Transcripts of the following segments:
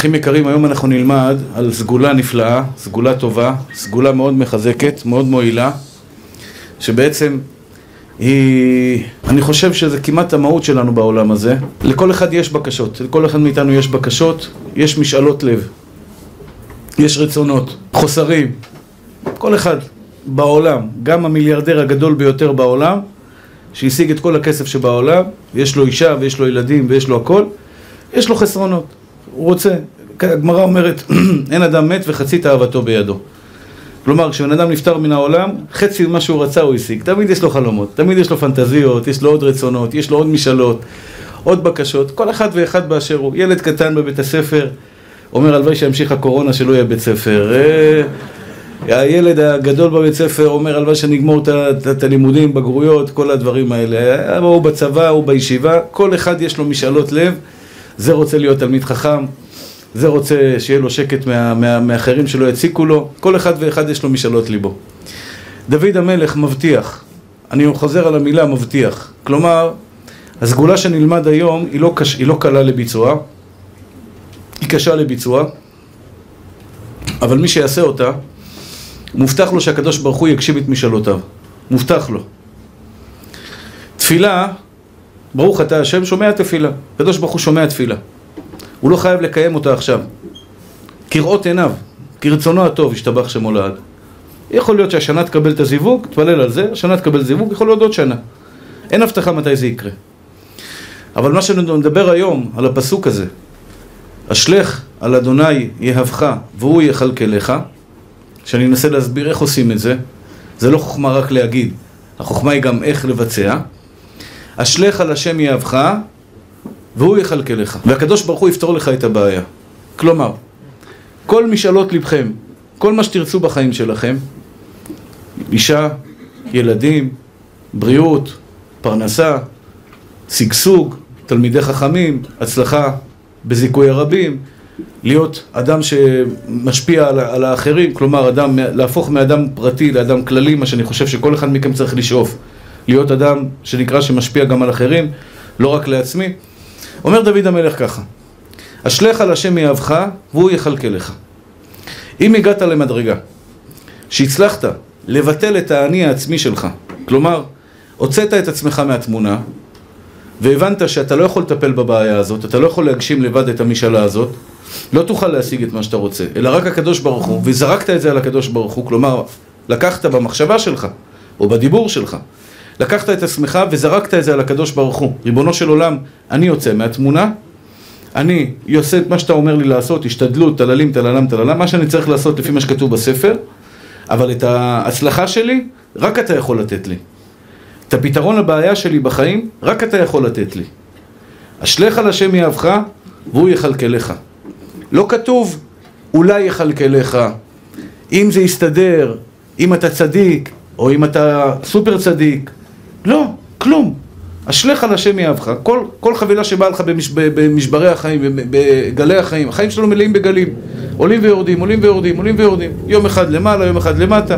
אחים יקרים, היום אנחנו נלמד על סגולה נפלאה, סגולה טובה, סגולה מאוד מחזקת, מאוד מועילה, שבעצם היא... אני חושב שזה כמעט המהות שלנו בעולם הזה. לכל אחד יש בקשות, לכל אחד מאיתנו יש בקשות, יש משאלות לב, יש רצונות, חוסרים. כל אחד בעולם, גם המיליארדר הגדול ביותר בעולם, שהשיג את כל הכסף שבעולם, ויש לו אישה ויש לו ילדים ויש לו הכל, יש לו חסרונות. הוא רוצה, הגמרא אומרת, אין אדם מת וחצי תאוותו בידו. כלומר, כשבן אדם נפטר מן העולם, חצי ממה שהוא רצה הוא השיג. תמיד יש לו חלומות, תמיד יש לו פנטזיות, יש לו עוד רצונות, יש לו עוד משאלות, עוד בקשות, כל אחד ואחד באשר הוא. ילד קטן בבית הספר אומר, הלוואי שימשיך הקורונה שלא יהיה בית ספר. אה, הילד הגדול בבית ספר אומר, הלוואי שנגמור את הלימודים, בגרויות, כל הדברים האלה. הוא בצבא, הוא בישיבה, כל אחד יש לו משאלות לב. זה רוצה להיות תלמיד חכם, זה רוצה שיהיה לו שקט מה, מה, מאחרים שלא יציקו לו, כל אחד ואחד יש לו משאלות ליבו. דוד המלך מבטיח, אני חוזר על המילה מבטיח, כלומר, הסגולה שנלמד היום היא לא, קש, היא לא קלה לביצוע, היא קשה לביצוע, אבל מי שיעשה אותה, מובטח לו שהקדוש ברוך הוא יגשים את משאלותיו, מובטח לו. תפילה ברוך אתה השם שומע תפילה. הקדוש ברוך הוא שומע תפילה. הוא לא חייב לקיים אותה עכשיו. כראות עיניו, כרצונו הטוב, ישתבח שמו לעד. יכול להיות שהשנה תקבל את הזיווג, תפלל על זה, השנה תקבל זיווג, יכול להיות עוד שנה. אין הבטחה מתי זה יקרה. אבל מה שנדבר היום, על הפסוק הזה, אשלך על אדוני יהבך והוא יכלכלך, שאני אנסה להסביר איך עושים את זה, זה לא חוכמה רק להגיד, החוכמה היא גם איך לבצע. אשליך על השם יאהבך והוא יכלכלך. והקדוש ברוך הוא יפתור לך את הבעיה. כלומר, כל משאלות לבכם, כל מה שתרצו בחיים שלכם אישה, ילדים, בריאות, פרנסה, שגשוג, תלמידי חכמים, הצלחה בזיכוי הרבים להיות אדם שמשפיע על, על האחרים, כלומר אדם, להפוך מאדם פרטי לאדם כללי, מה שאני חושב שכל אחד מכם צריך לשאוף להיות אדם שנקרא שמשפיע גם על אחרים, לא רק לעצמי. אומר דוד המלך ככה, אשליך על השם יאהבך והוא לך. אם הגעת למדרגה שהצלחת לבטל את האני העצמי שלך, כלומר, הוצאת את עצמך מהתמונה והבנת שאתה לא יכול לטפל בבעיה הזאת, אתה לא יכול להגשים לבד את המשאלה הזאת, לא תוכל להשיג את מה שאתה רוצה, אלא רק הקדוש ברוך הוא, וזרקת את זה על הקדוש ברוך הוא, כלומר, לקחת במחשבה שלך, או בדיבור שלך, לקחת את עצמך וזרקת את זה על הקדוש ברוך הוא. ריבונו של עולם, אני יוצא מהתמונה, אני עושה את מה שאתה אומר לי לעשות, השתדלות, טללים, טללם, טללם, מה שאני צריך לעשות לפי מה שכתוב בספר, אבל את ההצלחה שלי, רק אתה יכול לתת לי. את הפתרון לבעיה שלי בחיים, רק אתה יכול לתת לי. אשליך על השם יאהבך, והוא יכלכלך. לא כתוב, אולי יכלכלך, אם זה יסתדר, אם אתה צדיק, או אם אתה סופר צדיק, לא, כלום. אשליך על השם יאהבך. כל, כל חבילה שבאה לך במש, במשברי החיים, בגלי החיים, החיים שלנו מלאים בגלים. עולים ויורדים, עולים ויורדים, עולים ויורדים. יום אחד למעלה, יום אחד למטה.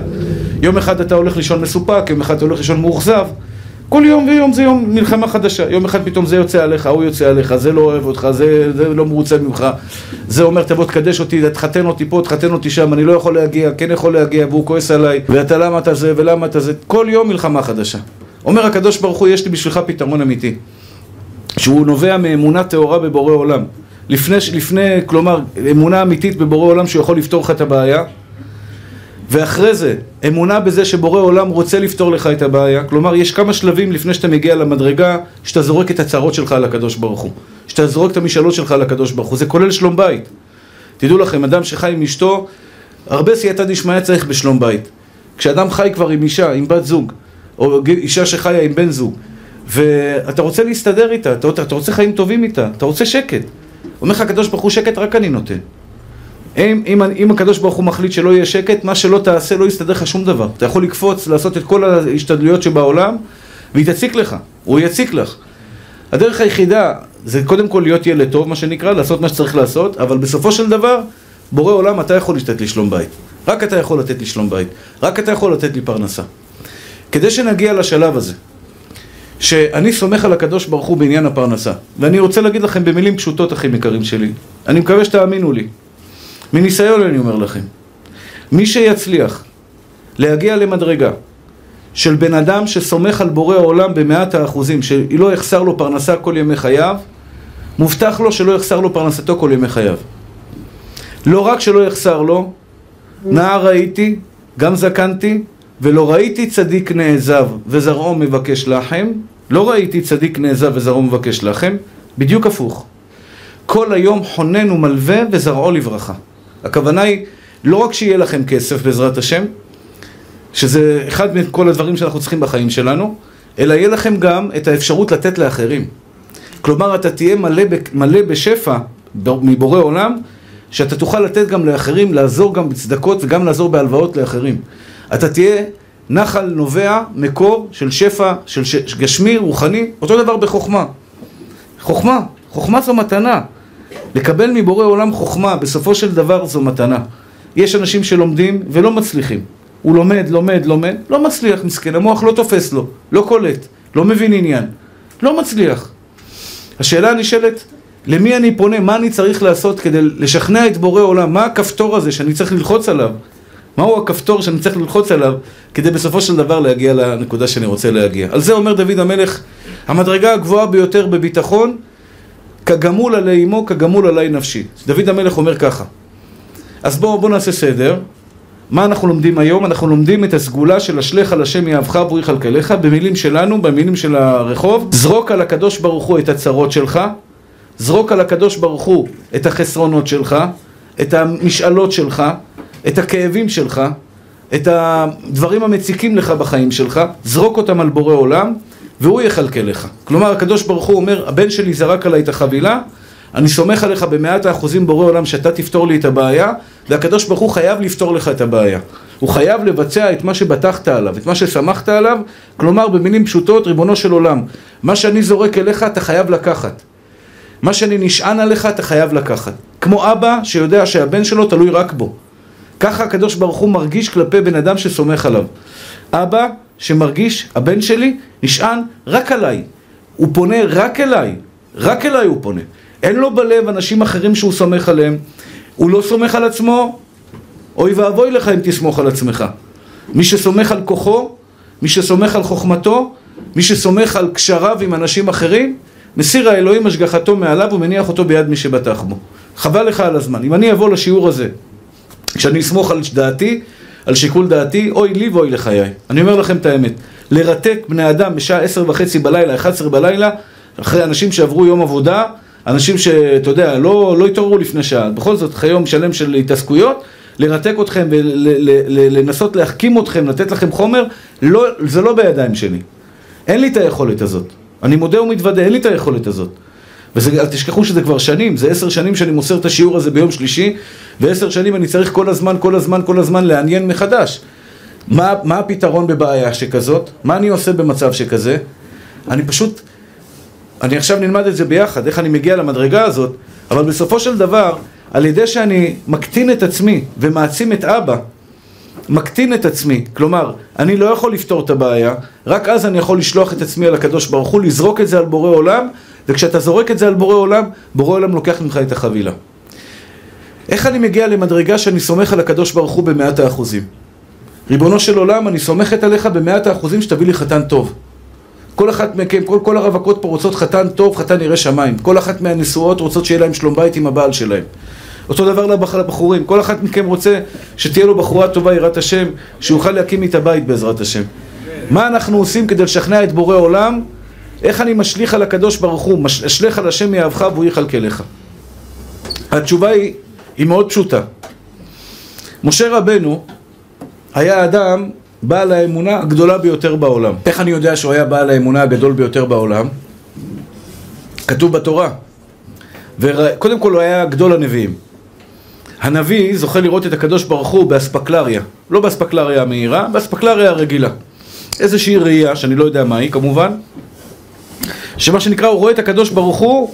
יום אחד אתה הולך לישון מסופק, יום אחד אתה הולך לישון מאוכזב. כל יום ויום זה יום מלחמה חדשה. יום אחד פתאום זה יוצא עליך, ההוא יוצא עליך, זה לא אוהב אותך, זה, זה לא מרוצה ממך. זה אומר תבוא תקדש אותי, תחתן אותי פה, תחתן אותי שם, אני לא יכול להגיע, כן יכול להגיע, והוא כועס עליי, ואתה למה אתה זה ולמה אתה זה. כל יום מלחמה חדשה. אומר הקדוש ברוך הוא, יש לי בשבילך פתרון אמיתי. שהוא נובע מאמונה טהורה בבורא עולם. לפני, לפני, כלומר, אמונה אמיתית בבורא עולם שהוא יכול לפתור לך את הבעיה. ואחרי זה, אמונה בזה שבורא עולם רוצה לפתור לך את הבעיה. כלומר, יש כמה שלבים לפני שאתה מגיע למדרגה, שאתה זורק את הצרות שלך על הקדוש ברוך הוא. שאתה זורק את המשאלות שלך על הקדוש ברוך הוא. זה כולל שלום בית. תדעו לכם, אדם שחי עם אשתו, הרבה סייעתא דשמיא צריך בשלום בית. כשאדם חי כבר עם אישה, עם בת זוג, או אישה שחיה עם בן זוג, ואתה רוצה להסתדר איתה, אתה, אתה רוצה חיים טובים איתה, אתה רוצה שקט. אומר לך הקדוש ברוך הוא שקט רק אני נותן. אם, אם, אם הקדוש ברוך הוא מחליט שלא יהיה שקט, מה שלא תעשה לא יסתדר לך שום דבר. אתה יכול לקפוץ, לעשות את כל ההשתדלויות שבעולם, והיא תציק לך, הוא יציק לך. הדרך היחידה זה קודם כל להיות ילד טוב, מה שנקרא, לעשות מה שצריך לעשות, אבל בסופו של דבר, בורא עולם, אתה יכול לתת לי שלום בית. רק אתה יכול לתת לי שלום בית. רק אתה יכול לתת לי פרנסה. כדי שנגיע לשלב הזה, שאני סומך על הקדוש ברוך הוא בעניין הפרנסה, ואני רוצה להגיד לכם במילים פשוטות, אחים יקרים שלי, אני מקווה שתאמינו לי. מניסיון אני אומר לכם. מי שיצליח להגיע למדרגה של בן אדם שסומך על בורא העולם במאת האחוזים, שלא יחסר לו פרנסה כל ימי חייו, מובטח לו שלא יחסר לו פרנסתו כל ימי חייו. לא רק שלא יחסר לו, נער הייתי, גם זקנתי, ולא ראיתי צדיק נעזב וזרעו מבקש לחם, לא ראיתי צדיק נעזב וזרעו מבקש לחם, בדיוק הפוך. כל היום חונן ומלווה וזרעו לברכה. הכוונה היא לא רק שיהיה לכם כסף בעזרת השם, שזה אחד מכל הדברים שאנחנו צריכים בחיים שלנו, אלא יהיה לכם גם את האפשרות לתת לאחרים. כלומר, אתה תהיה מלא, מלא בשפע מבורא עולם, שאתה תוכל לתת גם לאחרים, לעזור גם בצדקות וגם לעזור בהלוואות לאחרים. אתה תהיה נחל נובע, מקור של שפע, של ש... גשמי, רוחני, אותו דבר בחוכמה. חוכמה, חוכמה זו מתנה. לקבל מבורא עולם חוכמה, בסופו של דבר זו מתנה. יש אנשים שלומדים ולא מצליחים. הוא לומד, לומד, לומד, לא מצליח, מסכן, המוח לא תופס לו, לא קולט, לא מבין עניין, לא מצליח. השאלה הנשאלת, למי אני פונה, מה אני צריך לעשות כדי לשכנע את בורא עולם, מה הכפתור הזה שאני צריך ללחוץ עליו? מהו הכפתור שאני צריך ללחוץ עליו כדי בסופו של דבר להגיע לנקודה שאני רוצה להגיע? על זה אומר דוד המלך, המדרגה הגבוהה ביותר בביטחון, כגמול עלי אמו, כגמול עלי נפשי. דוד המלך אומר ככה. אז בואו בוא נעשה סדר. מה אנחנו לומדים היום? אנחנו לומדים את הסגולה של אשליך על השם יאהבך והוא יכלכלך במילים שלנו, במילים של הרחוב. זרוק על הקדוש ברוך הוא את הצרות שלך, זרוק על הקדוש ברוך הוא את החסרונות שלך, את המשאלות שלך, את הכאבים שלך, את הדברים המציקים לך בחיים שלך, זרוק אותם על בורא עולם, והוא יכלכל לך. כלומר, הקדוש ברוך הוא אומר, הבן שלי זרק עליי את החבילה, אני סומך עליך במאת האחוזים בורא עולם שאתה תפתור לי את הבעיה, והקדוש ברוך הוא חייב לפתור לך את הבעיה. הוא חייב לבצע את מה שבטחת עליו, את מה שסמכת עליו, כלומר במילים פשוטות, ריבונו של עולם, מה שאני זורק אליך אתה חייב לקחת. מה שאני נשען עליך אתה חייב לקחת. כמו אבא שיודע שהבן שלו תלוי רק בו. ככה הקדוש ברוך הוא מרגיש כלפי בן אדם שסומך עליו. אבא שמרגיש, הבן שלי נשען רק עליי. הוא פונה רק אליי. רק אליי הוא פונה. אין לו בלב אנשים אחרים שהוא סומך עליהם. הוא לא סומך על עצמו, אוי ואבוי לך אם תסמוך על עצמך. מי שסומך על כוחו, מי שסומך על חוכמתו, מי שסומך על קשריו עם אנשים אחרים, מסיר האלוהים השגחתו מעליו ומניח אותו ביד מי שבטח בו. חבל לך על הזמן. אם אני אבוא לשיעור הזה, כשאני אסמוך על דעתי, על שיקול דעתי, אוי לי ואוי לחיי. אני אומר לכם את האמת. לרתק בני אדם בשעה עשר וחצי בלילה, אחת עשרה בלילה, אחרי אנשים שעברו יום עבודה, אנשים שאתה יודע, לא, לא התעוררו לפני שעה, בכל זאת אחרי יום שלם של התעסקויות, לרתק אתכם ולנסות להחכים אתכם, לתת לכם חומר, לא, זה לא בידיים שלי. אין לי את היכולת הזאת. אני מודה ומתוודה, אין לי את היכולת הזאת. ואל תשכחו שזה כבר שנים, זה עשר שנים שאני מוסר את השיעור הזה ביום שלישי, ועשר שנים אני צריך כל הזמן, כל הזמן, כל הזמן לעניין מחדש. מה, מה הפתרון בבעיה שכזאת? מה אני עושה במצב שכזה? אני פשוט, אני עכשיו נלמד את זה ביחד, איך אני מגיע למדרגה הזאת, אבל בסופו של דבר, על ידי שאני מקטין את עצמי ומעצים את אבא, מקטין את עצמי, כלומר, אני לא יכול לפתור את הבעיה, רק אז אני יכול לשלוח את עצמי על הקדוש ברוך הוא, לזרוק את זה על בורא עולם, וכשאתה זורק את זה על בורא עולם, בורא עולם לוקח ממך את החבילה. איך אני מגיע למדרגה שאני סומך על הקדוש ברוך הוא במאת האחוזים? ריבונו של עולם, אני סומכת עליך במאת האחוזים שתביא לי חתן טוב. כל אחת מכם, כל, כל הרווקות פה רוצות חתן טוב, חתן ירא שמיים. כל אחת מהנשואות רוצות שיהיה להם שלום בית עם הבעל שלהם. אותו דבר לבחורים, כל אחת מכם רוצה שתהיה לו בחורה טובה יראת השם, שיוכל להקים איתה בית בעזרת השם. מה אנחנו עושים כדי לשכנע את בורא עולם? איך אני משליך על הקדוש ברוך הוא, אשליך על השם יאהבך והוא יכלכלך. התשובה היא, היא מאוד פשוטה. משה רבנו היה אדם בעל האמונה הגדולה ביותר בעולם. איך אני יודע שהוא היה בעל האמונה הגדול ביותר בעולם? כתוב בתורה. וקודם כל הוא היה גדול הנביאים. הנביא זוכה לראות את הקדוש ברוך הוא באספקלריה. לא באספקלריה המהירה, באספקלריה הרגילה. איזושהי ראייה, שאני לא יודע מהי כמובן, שמה שנקרא, הוא רואה את הקדוש ברוך הוא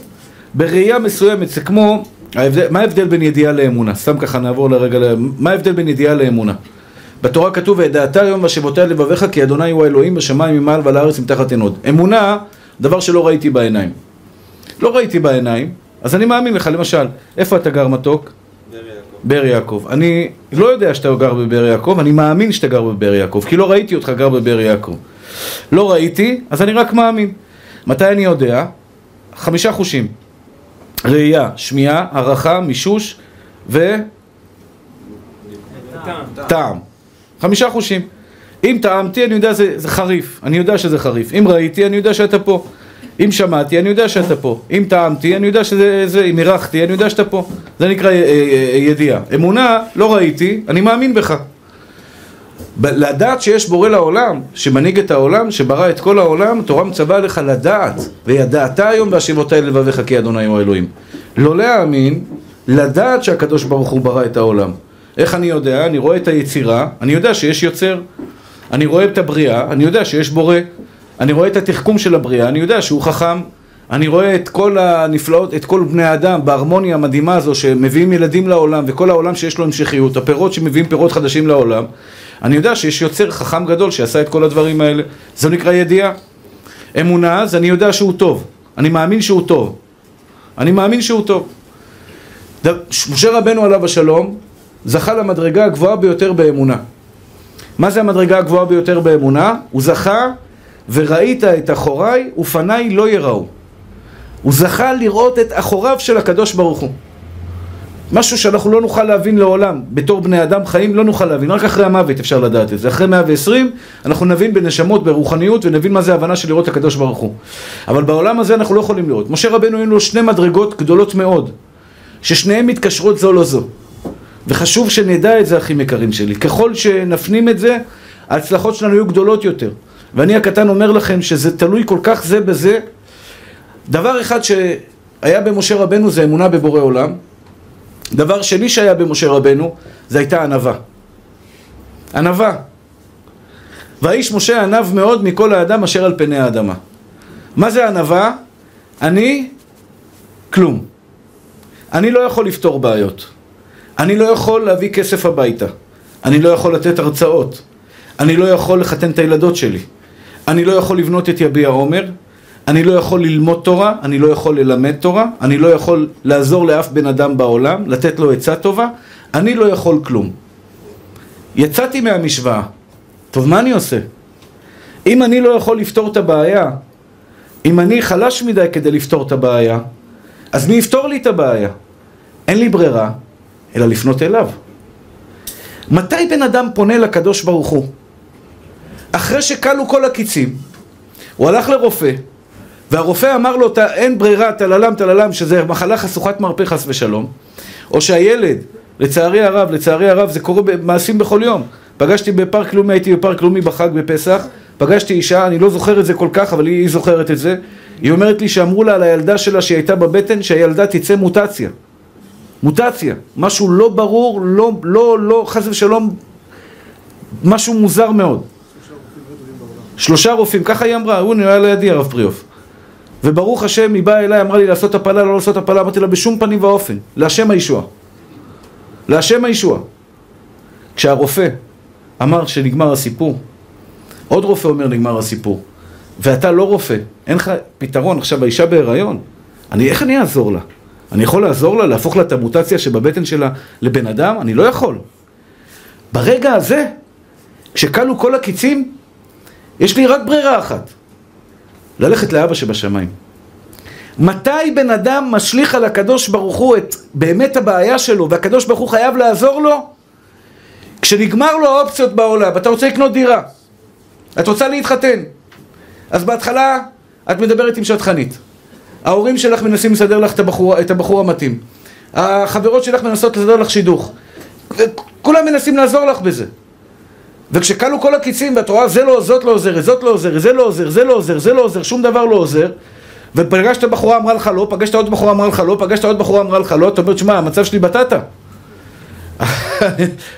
בראייה מסוימת, זה כמו, ההבדל, מה ההבדל בין ידיעה לאמונה? סתם ככה נעבור לרגע, מה ההבדל בין ידיעה לאמונה? בתורה כתוב, וידעת היום והשבותיה לבביך כי אדוני הוא האלוהים בשמיים ממעל ועל הארץ מתחת עינות. אמונה, דבר שלא ראיתי בעיניים. לא ראיתי בעיניים, אז אני מאמין לך, למשל, איפה אתה גר מתוק? באר יעקב. אני לא יודע שאתה גר בבאר יעקב, אני מאמין שאתה גר בבאר יעקב, כי לא ראיתי אותך גר בבאר יעקב. לא ראיתי, אז אני רק מאמין. מתי אני יודע? חמישה חושים. ראייה, שמיעה, הערכה, מישוש ו... טעם. חמישה חושים. אם טעמתי, אני יודע שזה חריף. אני יודע שזה חריף. אם ראיתי, אני יודע שאתה פה. אם שמעתי, אני יודע שאתה פה. אם טעמתי, אני יודע שזה... זה, אם אירחתי, אני יודע שאתה פה. זה נקרא אה, אה, אה, ידיעה. אמונה, לא ראיתי, אני מאמין בך. לדעת שיש בורא לעולם, שמנהיג את העולם, שברא את כל העולם, תורה מצווה לך לדעת, וידעת היום בהשיבות האלה לבביך כי אדוני הוא אלוהים. לא להאמין, לדעת שהקדוש ברוך הוא ברא את העולם. איך אני יודע? אני רואה את היצירה, אני יודע שיש יוצר. אני רואה את הבריאה, אני יודע שיש בורא. אני רואה את התחכום של הבריאה, אני יודע שהוא חכם. אני רואה את כל הנפלאות, את כל בני האדם בהרמוניה המדהימה הזו שמביאים ילדים לעולם וכל העולם שיש לו המשכיות, הפירות שמביאים פירות חדשים לעולם. אני יודע שיש יוצר חכם גדול שעשה את כל הדברים האלה. זה נקרא ידיעה. אמונה, אז אני יודע שהוא טוב. אני מאמין שהוא טוב. אני מאמין שהוא טוב. משה רבנו עליו השלום זכה למדרגה הגבוהה ביותר באמונה. מה זה המדרגה הגבוהה ביותר באמונה? הוא זכה וראית את אחוריי ופניי לא יראו. הוא זכה לראות את אחוריו של הקדוש ברוך הוא. משהו שאנחנו לא נוכל להבין לעולם, בתור בני אדם חיים לא נוכל להבין, רק אחרי המוות אפשר לדעת את זה. אחרי 120 אנחנו נבין בנשמות, ברוחניות, ונבין מה זה הבנה של לראות את הקדוש ברוך הוא. אבל בעולם הזה אנחנו לא יכולים לראות. משה רבנו היו לו שני מדרגות גדולות מאוד, ששניהם מתקשרות זו לזו. וחשוב שנדע את זה, אחים יקרים שלי. ככל שנפנים את זה, ההצלחות שלנו יהיו גדולות יותר. ואני הקטן אומר לכם שזה תלוי כל כך זה בזה. דבר אחד שהיה במשה רבנו זה אמונה בבורא עולם. דבר שני שהיה במשה רבנו, זה הייתה ענווה. ענווה. והאיש משה ענב מאוד מכל האדם אשר על פני האדמה. מה זה ענווה? אני כלום. אני לא יכול לפתור בעיות. אני לא יכול להביא כסף הביתה. אני לא יכול לתת הרצאות. אני לא יכול לחתן את הילדות שלי. אני לא יכול לבנות את יביע עומר. אני לא יכול ללמוד תורה, אני לא יכול ללמד תורה, אני לא יכול לעזור לאף בן אדם בעולם, לתת לו עצה טובה, אני לא יכול כלום. יצאתי מהמשוואה. טוב, מה אני עושה? אם אני לא יכול לפתור את הבעיה, אם אני חלש מדי כדי לפתור את הבעיה, אז מי יפתור לי את הבעיה? אין לי ברירה, אלא לפנות אליו. מתי בן אדם פונה לקדוש ברוך הוא? אחרי שכלו כל הקיצים, הוא הלך לרופא, והרופא אמר לו, אין ברירה, טללם טללם, שזה מחלה חשוכת מרפא חס ושלום, או שהילד, לצערי הרב, לצערי הרב, זה קורה במעשים בכל יום. פגשתי בפארק לאומי, הייתי בפארק לאומי בחג בפסח, פגשתי אישה, אני לא זוכר את זה כל כך, אבל היא, היא זוכרת את זה. היא אומרת לי שאמרו לה על הילדה שלה שהיא הייתה בבטן, שהילדה תצא מוטציה. מוטציה. משהו לא ברור, לא, לא, לא, חס ושלום, משהו מוזר מאוד. שלושה רופאים, ככה היא אמרה, הוא נראה לידי הרב פריאוף. וברוך השם, היא באה אליי, אמרה לי לעשות הפלה, לא לעשות הפלה, אמרתי לה בשום פנים ואופן, להשם הישועה. להשם הישועה. כשהרופא אמר שנגמר הסיפור, עוד רופא אומר נגמר הסיפור, ואתה לא רופא, אין לך פתרון, עכשיו האישה בהיריון, אני, איך אני אעזור לה? אני יכול לעזור לה, להפוך לה את המוטציה שבבטן שלה לבן אדם? אני לא יכול. ברגע הזה, כשכלו כל הקיצים, יש לי רק ברירה אחת. ללכת לאבא שבשמיים. מתי בן אדם משליך על הקדוש ברוך הוא את באמת הבעיה שלו והקדוש ברוך הוא חייב לעזור לו? כשנגמר לו האופציות בעולם, אתה רוצה לקנות דירה, את רוצה להתחתן, אז בהתחלה את מדברת עם שטחנית. ההורים שלך מנסים לסדר לך את הבחור, את הבחור המתאים. החברות שלך מנסות לסדר לך שידוך. כולם מנסים לעזור לך בזה. וכשכלו כל הקיצים ואת רואה זה לא, זאת לא עוזרת, זאת לא עוזרת, זה לא עוזר, זה לא עוזר, זה לא עוזר, שום דבר לא עוזר ופגשת בחורה אמרה לך לא, פגשת עוד בחורה אמרה לך לא, פגשת עוד בחורה אמרה לך לא, אתה אומר, שמע, המצב שלי בטטה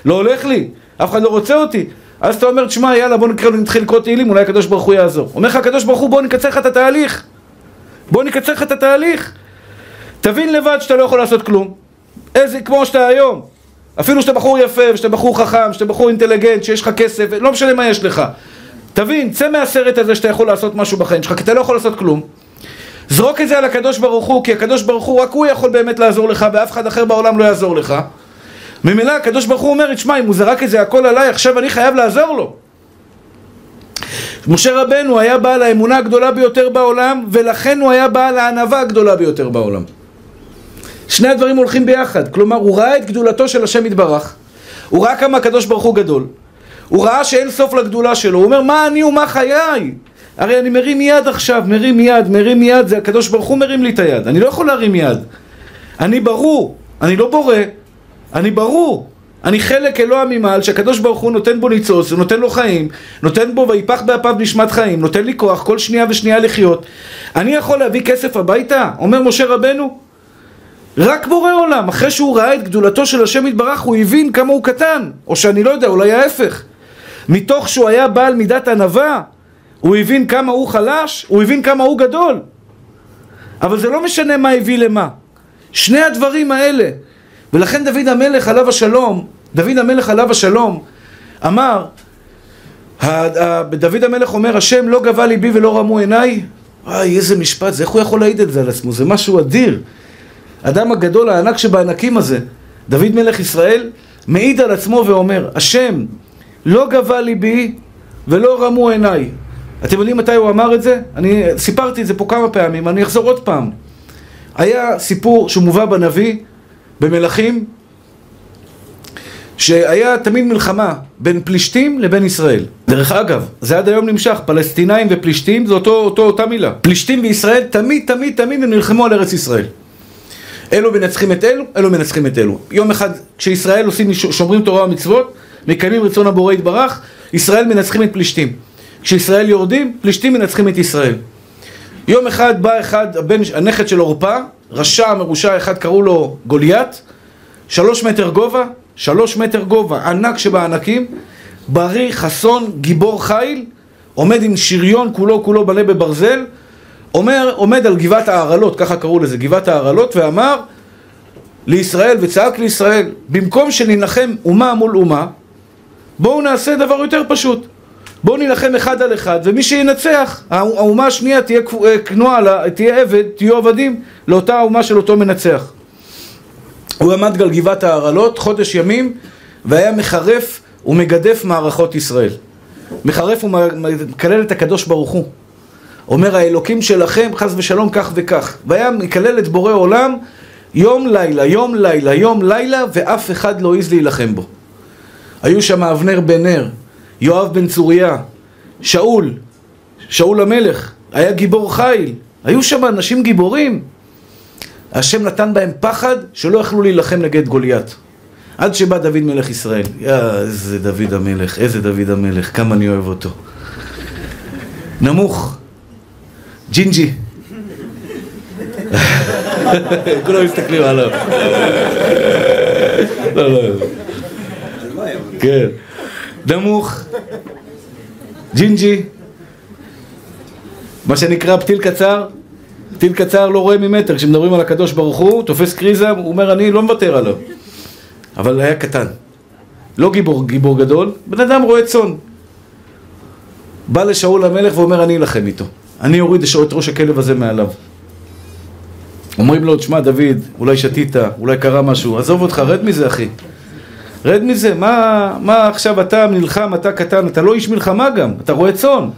לא הולך לי, אף אחד לא רוצה אותי אז אתה אומר, תשמע, יאללה, בוא נקרא, נתחיל לקרוא תהילים, אולי הקדוש ברוך הוא יעזור. אומר לך הקדוש ברוך הוא, בוא נקצר לך את התהליך. בוא נקצר לך את התהליך. תבין לבד שאתה לא יכול לעשות כלום. איזה, כמו שאתה היום. אפילו שאתה בחור יפה, ושאתה בחור חכם, שאתה בחור אינטליגנט, שיש לך כסף, לא משנה מה יש לך. תבין, צא מהסרט הזה שאתה יכול לעשות משהו בחיים שלך, כי אתה לא יכול לעשות כלום. זרוק את זה על הקדוש ברוך הוא, כי הקדוש ברוך הוא, רק הוא יכול באמת לעזור לך, ואף אחד אחר בעולם לא יעזור לך. ממילא הקדוש ברוך הוא אומר, תשמע, אם הוא זרק את זה הכל עליי, עכשיו אני חייב לעזור לו. משה רבנו היה בעל האמונה הגדולה ביותר בעולם, ולכן הוא היה בעל הענווה הגדולה ביותר בעולם. שני הדברים הולכים ביחד, כלומר הוא ראה את גדולתו של השם יתברך, הוא ראה כמה הקדוש ברוך הוא גדול, הוא ראה שאין סוף לגדולה שלו, הוא אומר מה אני ומה חיי? הרי אני מרים יד עכשיו, מרים יד, מרים יד, זה הקדוש ברוך הוא מרים לי את היד, אני לא יכול להרים יד, אני ברור, אני לא בורא, אני ברור, אני חלק אלוה ממעל שהקדוש ברוך הוא נותן בו ניצוץ, נותן לו חיים, נותן בו ויפח באפיו נשמת חיים, נותן לי כוח כל שנייה ושנייה לחיות. אני יכול להביא כסף הביתה? אומר משה רבנו. רק בורא עולם, אחרי שהוא ראה את גדולתו של השם יתברך, הוא הבין כמה הוא קטן, או שאני לא יודע, אולי ההפך. מתוך שהוא היה בעל מידת ענווה, הוא הבין כמה הוא חלש, הוא הבין כמה הוא גדול. אבל זה לא משנה מה הביא למה. שני הדברים האלה, ולכן דוד המלך עליו השלום, דוד המלך עליו השלום, אמר, דוד המלך אומר, השם לא גבה ליבי ולא רמו עיניי, וואי, איזה משפט זה, איך הוא יכול להעיד את זה על עצמו? זה משהו אדיר. אדם הגדול, הענק שבענקים הזה, דוד מלך ישראל, מעיד על עצמו ואומר, השם לא גבה ליבי ולא רמו עיניי. אתם יודעים מתי הוא אמר את זה? אני סיפרתי את זה פה כמה פעמים, אני אחזור עוד פעם. היה סיפור שמובא בנביא, במלכים, שהיה תמיד מלחמה בין פלישתים לבין ישראל. דרך אגב, זה עד היום נמשך, פלסטינאים ופלישתים זה אותו, אותו, אותה מילה. פלישתים וישראל תמיד תמיד תמיד הם נלחמו על ארץ ישראל. אלו מנצחים את אלו, אלו מנצחים את אלו. יום אחד כשישראל עושים, שומרים תורה ומצוות, מקיימים רצון הבורא יתברך, ישראל מנצחים את פלישתים. כשישראל יורדים, פלישתים מנצחים את ישראל. יום אחד בא אחד, הבן, הנכד של עורפה, רשע מרושע אחד קראו לו גוליית, שלוש מטר גובה, שלוש מטר גובה, ענק שבענקים, בריא, חסון, גיבור חיל, עומד עם שריון כולו כולו מלא בברזל, אומר, עומד על גבעת ההרעלות, ככה קראו לזה, גבעת ההרעלות, ואמר לישראל, וצעק לישראל, במקום שננחם אומה מול אומה, בואו נעשה דבר יותר פשוט. בואו נילחם אחד על אחד, ומי שינצח, האומה השנייה תהיה אה, כנועה, תהיה עבד, תהיו עבדים לאותה האומה של אותו מנצח. הוא עמד על גבעת ההרעלות חודש ימים, והיה מחרף ומגדף מערכות ישראל. מחרף ומקלל את הקדוש ברוך הוא. אומר האלוקים שלכם חס ושלום כך וכך. והיה מקלל את בורא עולם יום לילה, יום לילה, יום לילה, ואף אחד לא העז להילחם בו. היו שם אבנר בן נר, יואב בן צוריה, שאול, שאול המלך, היה גיבור חיל, היו שם אנשים גיבורים. השם נתן בהם פחד שלא יכלו להילחם נגד גוליית. עד שבא דוד מלך ישראל. יא, איזה דוד המלך, איזה דוד המלך, כמה אני אוהב אותו. נמוך, ג'ינג'י. כולם מסתכלים עליו. לא, לא. כן. נמוך, ג'ינג'י, מה שנקרא פתיל קצר, פתיל קצר לא רואה ממטר, כשמדברים על הקדוש ברוך הוא, תופס קריזה, הוא אומר אני לא מוותר עליו. אבל היה קטן. לא גיבור, גיבור גדול, בן אדם רועה צאן. בא לשאול המלך ואומר אני אלחם איתו. אני אוריד את ראש הכלב הזה מעליו. אומרים לו, תשמע דוד, אולי שתית, אולי קרה משהו, עזוב אותך, רד מזה אחי. רד מזה, מה, מה עכשיו אתה נלחם, אתה קטן, אתה לא איש מלחמה גם, אתה רואה צאן.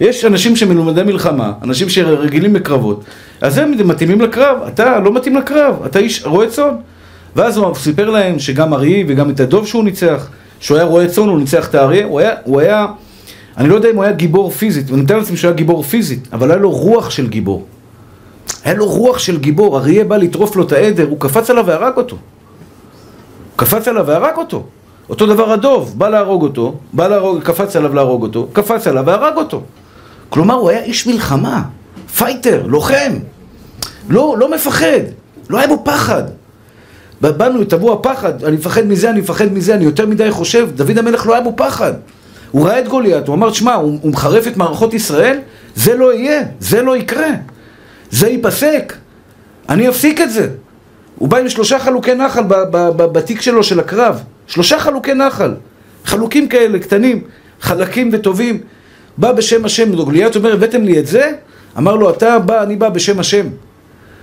יש אנשים שמלומדי מלחמה, אנשים שרגילים בקרבות, אז הם מתאימים לקרב, אתה לא מתאים לקרב, אתה איש רועה צאן. ואז הוא סיפר להם שגם אריה וגם את הדוב שהוא ניצח, שהוא היה רועה צאן, הוא ניצח את האריה, הוא היה, הוא היה, אני לא יודע אם הוא היה גיבור פיזית, אני מתאר לעצמי שהוא היה גיבור פיזית, אבל היה לו רוח של גיבור. היה לו רוח של גיבור, אריה בא לטרוף לו את העדר, הוא קפץ עליו והרג אותו. קפץ עליו והרג אותו. אותו דבר הדוב, בא להרוג אותו, בא להרוג, קפץ עליו להרוג אותו, קפץ עליו והרג אותו. כלומר, הוא היה איש מלחמה, פייטר, לוחם. לא, לא מפחד, לא היה בו פחד. באנו, טבוע פחד, אני מפחד מזה, אני מפחד מזה, אני יותר מדי חושב, דוד המלך לא היה בו פחד. הוא ראה את גוליית, הוא אמר, שמע, הוא, הוא מחרף את מערכות ישראל, זה לא יהיה, זה לא יקרה, זה ייפסק, אני אפסיק את זה. הוא בא עם שלושה חלוקי נחל בתיק שלו של הקרב, שלושה חלוקי נחל, חלוקים כאלה, קטנים, חלקים וטובים. בא בשם השם, גוליית אומר, הבאתם לי את זה? אמר לו, אתה בא, אני בא בשם השם.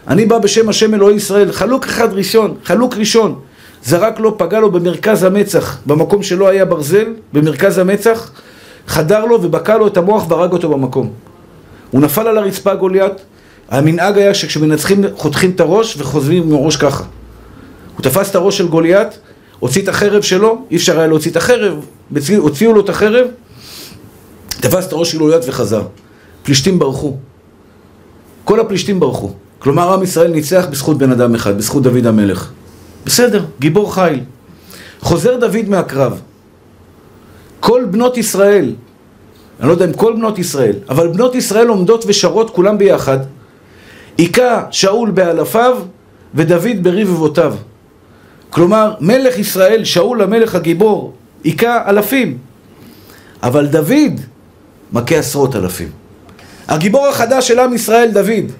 אני בא בשם השם אלוהי ישראל. חלוק אחד ראשון, חלוק ראשון. זרק לו, פגע לו במרכז המצח, במקום שלא היה ברזל, במרכז המצח, חדר לו ובקע לו את המוח והרג אותו במקום. הוא נפל על הרצפה גוליית, המנהג היה שכשמנצחים חותכים את הראש וחוזרים עם הראש ככה. הוא תפס את הראש של גוליית, הוציא את החרב שלו, אי אפשר היה להוציא את החרב, הוציאו לו את החרב, תפס את הראש של גוליית וחזר. פלישתים ברחו. כל הפלישתים ברחו. כלומר, עם ישראל ניצח בזכות בן אדם אחד, בזכות דוד המלך. בסדר, גיבור חיל. חוזר דוד מהקרב. כל בנות ישראל, אני לא יודע אם כל בנות ישראל, אבל בנות ישראל עומדות ושרות כולם ביחד. היכה שאול באלפיו ודוד ברבבותיו. כלומר, מלך ישראל, שאול המלך הגיבור, היכה אלפים. אבל דוד מכה עשרות אלפים. הגיבור החדש של עם ישראל, דוד.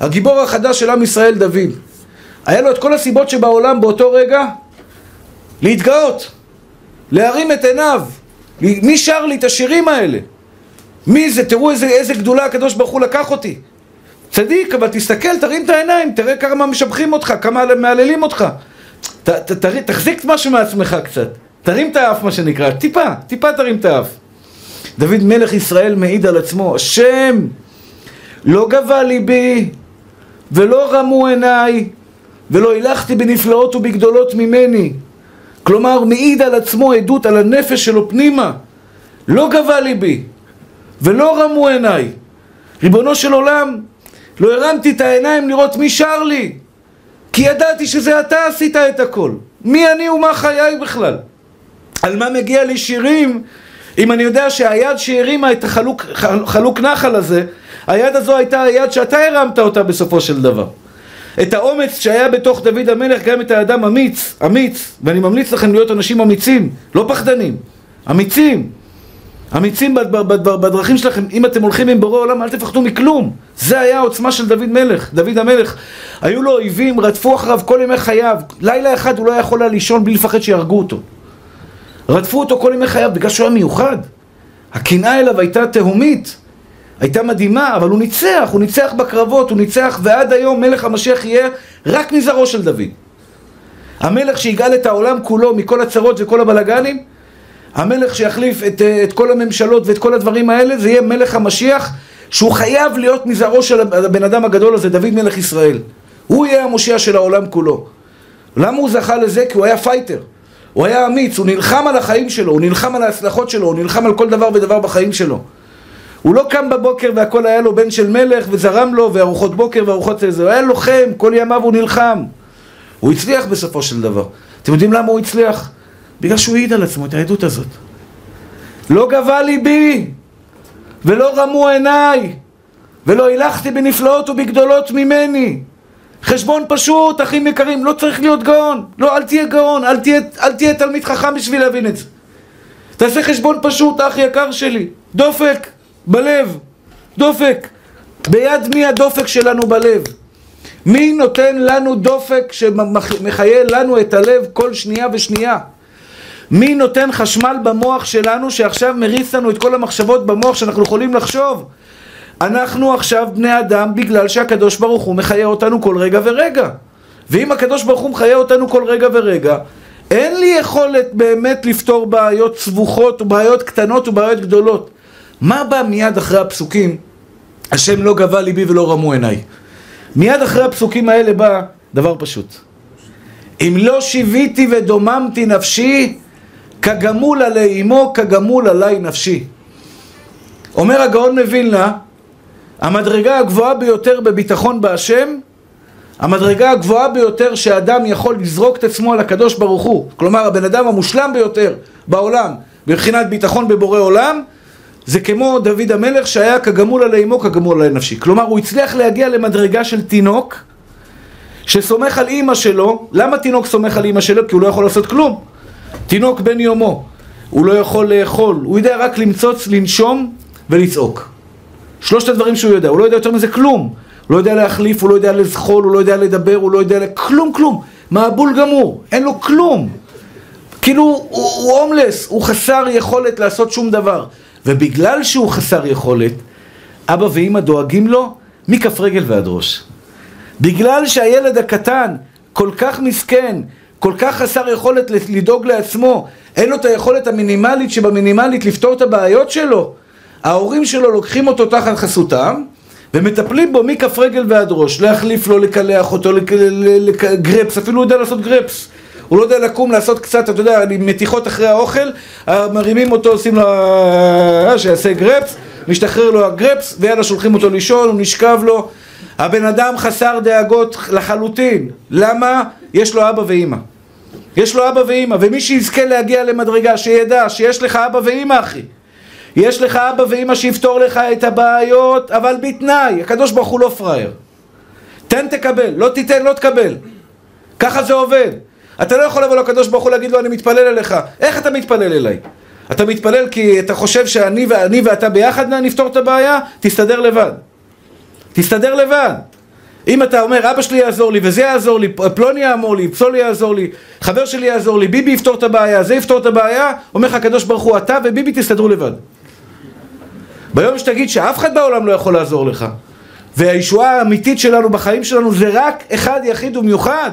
הגיבור החדש של עם ישראל, דוד. היה לו את כל הסיבות שבעולם באותו רגע להתגאות, להרים את עיניו. מי שר לי את השירים האלה? מי זה? תראו איזה, איזה גדולה הקדוש ברוך הוא לקח אותי. צדיק, אבל תסתכל, תרים את העיניים, תראה כמה משבחים אותך, כמה מהללים אותך. ת, ת, ת, תחזיק משהו מעצמך קצת. תרים את האף, מה שנקרא. טיפה, טיפה תרים את האף. דוד מלך ישראל מעיד על עצמו, השם לא גבה ליבי ולא רמו עיניי ולא הילכתי בנפלאות ובגדולות ממני. כלומר, מעיד על עצמו עדות על הנפש שלו פנימה. לא גבה ליבי ולא רמו עיניי. ריבונו של עולם, לא הרמתי את העיניים לראות מי שר לי, כי ידעתי שזה אתה עשית את הכל. מי אני ומה חיי בכלל? על מה מגיע לי שירים אם אני יודע שהיד שהרימה את החלוק חלוק נחל הזה, היד הזו הייתה היד שאתה הרמת אותה בסופו של דבר. את האומץ שהיה בתוך דוד המלך, גם את האדם אמיץ, אמיץ, ואני ממליץ לכם להיות אנשים אמיצים, לא פחדנים, אמיצים. אמיצים בדרכים שלכם, אם אתם הולכים עם בורא עולם, אל תפחדו מכלום. זה היה העוצמה של דוד מלך, דוד המלך. היו לו אויבים, רדפו אחריו כל ימי חייו. לילה אחד הוא לא יכול היה לישון בלי לפחד שיהרגו אותו. רדפו אותו כל ימי חייו בגלל שהוא היה מיוחד. הקנאה אליו הייתה תהומית, הייתה מדהימה, אבל הוא ניצח, הוא ניצח בקרבות, הוא ניצח, ועד היום מלך המשיח יהיה רק מזרעו של דוד. המלך שיגאל את העולם כולו מכל הצרות וכל הבלגנים, המלך שיחליף את, את כל הממשלות ואת כל הדברים האלה, זה יהיה מלך המשיח, שהוא חייב להיות מזרעו של הבן אדם הגדול הזה, דוד מלך ישראל. הוא יהיה המושיע של העולם כולו. למה הוא זכה לזה? כי הוא היה פייטר. הוא היה אמיץ, הוא נלחם על החיים שלו, הוא נלחם על ההצלחות שלו, הוא נלחם על כל דבר ודבר בחיים שלו. הוא לא קם בבוקר והכל היה לו בן של מלך וזרם לו וארוחות בוקר וארוחות זה, הוא היה לוחם, כל ימיו הוא נלחם. הוא הצליח בסופו של דבר. אתם יודעים למה הוא הצליח? בגלל שהוא העיד על עצמו את העדות הזאת. לא גבה ליבי ולא רמו עיניי ולא הילכתי בנפלאות ובגדולות ממני חשבון פשוט, אחים יקרים, לא צריך להיות גאון. לא, אל תהיה גאון, אל תהיה, אל תהיה תלמיד חכם בשביל להבין את זה. תעשה חשבון פשוט, אח יקר שלי. דופק, בלב. דופק. ביד מי הדופק שלנו בלב? מי נותן לנו דופק שמחיה לנו את הלב כל שנייה ושנייה? מי נותן חשמל במוח שלנו שעכשיו מריץ לנו את כל המחשבות במוח שאנחנו יכולים לחשוב? אנחנו עכשיו בני אדם בגלל שהקדוש ברוך הוא מחיה אותנו כל רגע ורגע. ואם הקדוש ברוך הוא מחיה אותנו כל רגע ורגע, אין לי יכולת באמת לפתור בעיות סבוכות ובעיות קטנות ובעיות גדולות. מה בא מיד אחרי הפסוקים? השם לא גבה ליבי ולא רמו עיניי. מיד אחרי הפסוקים האלה בא דבר פשוט. אם לא שיוויתי ודוממתי נפשי, כגמול עלי אמו, כגמול עלי נפשי. אומר הגאון מווילנה, המדרגה הגבוהה ביותר בביטחון בהשם, המדרגה הגבוהה ביותר שאדם יכול לזרוק את עצמו על הקדוש ברוך הוא, כלומר הבן אדם המושלם ביותר בעולם, מבחינת ביטחון בבורא עולם, זה כמו דוד המלך שהיה כגמול עלי אמו כגמול עלי נפשי. כלומר הוא הצליח להגיע למדרגה של תינוק שסומך על אימא שלו. למה תינוק סומך על אימא שלו? כי הוא לא יכול לעשות כלום. תינוק בן יומו, הוא לא יכול לאכול, הוא יודע רק למצוץ, לנשום ולצעוק. שלושת הדברים שהוא יודע, הוא לא יודע יותר מזה כלום. הוא לא יודע להחליף, הוא לא יודע לזחול, הוא לא יודע לדבר, הוא לא יודע... כלום, כלום. מבול גמור, אין לו כלום. כאילו, הוא הומלס, הוא חסר יכולת לעשות שום דבר. ובגלל שהוא חסר יכולת, אבא ואימא דואגים לו מכף רגל ועד ראש. בגלל שהילד הקטן כל כך מסכן, כל כך חסר יכולת לדאוג לעצמו, אין לו את היכולת המינימלית שבמינימלית לפתור את הבעיות שלו, ההורים שלו לוקחים אותו תחת חסותם ומטפלים בו מכף רגל ועד ראש, להחליף לו, לקלח אותו, גרפס, אפילו הוא יודע לעשות גרפס. הוא לא יודע לקום, לעשות קצת, אתה יודע, מתיחות אחרי האוכל, מרימים אותו, עושים לו, אה, שיעשה גרפס, משתחרר לו הגרפס, ויאללה שולחים אותו לישון, הוא נשכב לו. הבן אדם חסר דאגות לחלוטין. למה? יש לו אבא ואימא. יש לו אבא ואימא, ומי שיזכה להגיע למדרגה, שידע שיש לך אבא ואימא, אחי. יש לך אבא ואימא שיפתור לך את הבעיות, אבל בתנאי, הקדוש ברוך הוא לא פראייר. תן תקבל, לא תיתן לא תקבל. ככה זה עובד. אתה לא יכול לבוא לקדוש ברוך הוא להגיד לו אני מתפלל אליך. איך אתה מתפלל אליי? אתה מתפלל כי אתה חושב שאני ואני ואתה ביחד נפתור את הבעיה? תסתדר לבד. תסתדר לבד. אם אתה אומר אבא שלי יעזור לי וזה יעזור לי, פלוני יעמור לי, פסולי יעזור לי, חבר שלי יעזור לי, ביבי יפתור את הבעיה, זה יפתור את הבעיה, אומר לך הקדוש ברוך הוא אתה וביבי תסתדרו לבד. ביום שתגיד שאף אחד בעולם לא יכול לעזור לך והישועה האמיתית שלנו בחיים שלנו זה רק אחד יחיד ומיוחד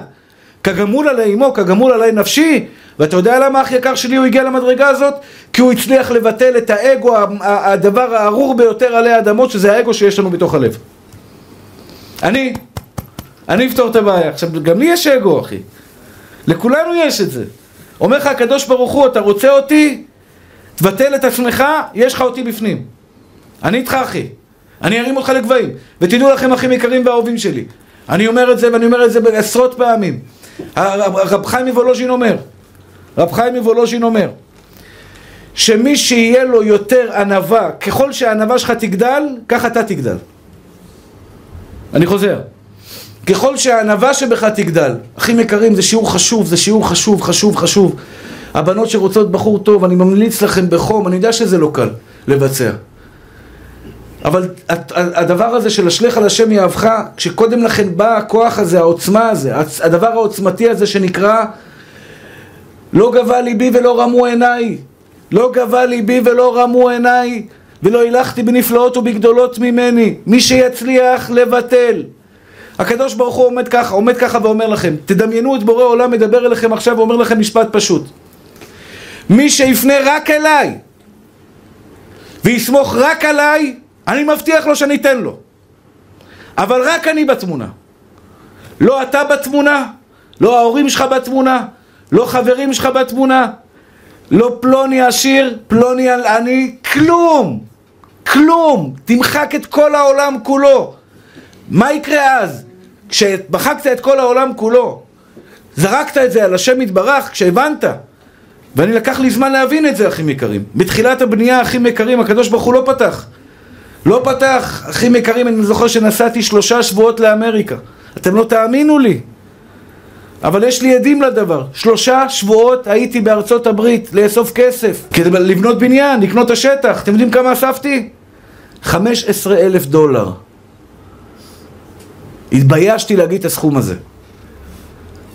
כגמול עלי אמו, כגמול עלי נפשי ואתה יודע למה האח יקר שלי הוא הגיע למדרגה הזאת? כי הוא הצליח לבטל את האגו, הדבר הארור ביותר עלי האדמות שזה האגו שיש לנו בתוך הלב אני, אני אפתור את הבעיה. עכשיו, גם לי יש אגו, אחי. לכולנו יש את זה. אומר לך הקדוש ברוך הוא, אתה רוצה אותי? תבטל את עצמך, יש לך אותי בפנים. אני איתך, אחי. אני ארים אותך לגבהים. ותדעו לכם, אחים יקרים ואהובים שלי. אני אומר את זה, ואני אומר את זה עשרות פעמים. רב חיים מוולוז'ין אומר, רב חיים מוולוז'ין אומר, שמי שיהיה לו יותר ענווה, ככל שהענווה שלך תגדל, כך אתה תגדל. אני חוזר. ככל שהענווה שבך תגדל, אחים יקרים, זה שיעור חשוב, זה שיעור חשוב, חשוב, חשוב. הבנות שרוצות בחור טוב, אני ממליץ לכם בחום, אני יודע שזה לא קל לבצע. אבל הדבר הזה של השלך על השם יאהבך, כשקודם לכן בא הכוח הזה, העוצמה הזה, הדבר העוצמתי הזה שנקרא לא גבה ליבי ולא רמו עיניי, לא גבה ליבי ולא רמו עיניי ולא הילכתי בנפלאות ובגדולות ממני. מי שיצליח לבטל. הקדוש ברוך הוא עומד ככה, עומד ככה ואומר לכם, תדמיינו את בורא עולם מדבר אליכם עכשיו ואומר לכם משפט פשוט. מי שיפנה רק אליי ויסמוך רק עליי, אני מבטיח לו שאני אתן לו. אבל רק אני בתמונה. לא אתה בתמונה, לא ההורים שלך בתמונה, לא חברים שלך בתמונה, לא פלוני עשיר, פלוני עני, כלום. כלום! תמחק את כל העולם כולו. מה יקרה אז? כשמחקת את כל העולם כולו, זרקת את זה על השם יתברך כשהבנת. ואני לקח לי זמן להבין את זה, אחים יקרים. בתחילת הבנייה, אחים יקרים, הקדוש ברוך הוא לא פתח. לא פתח, אחים יקרים, אני זוכר שנסעתי שלושה שבועות לאמריקה. אתם לא תאמינו לי. אבל יש לי עדים לדבר. שלושה שבועות הייתי בארצות הברית לאסוף כסף כדי לבנות בניין, לקנות את השטח. אתם יודעים כמה אספתי? 15 אלף דולר. התביישתי להגיד את הסכום הזה.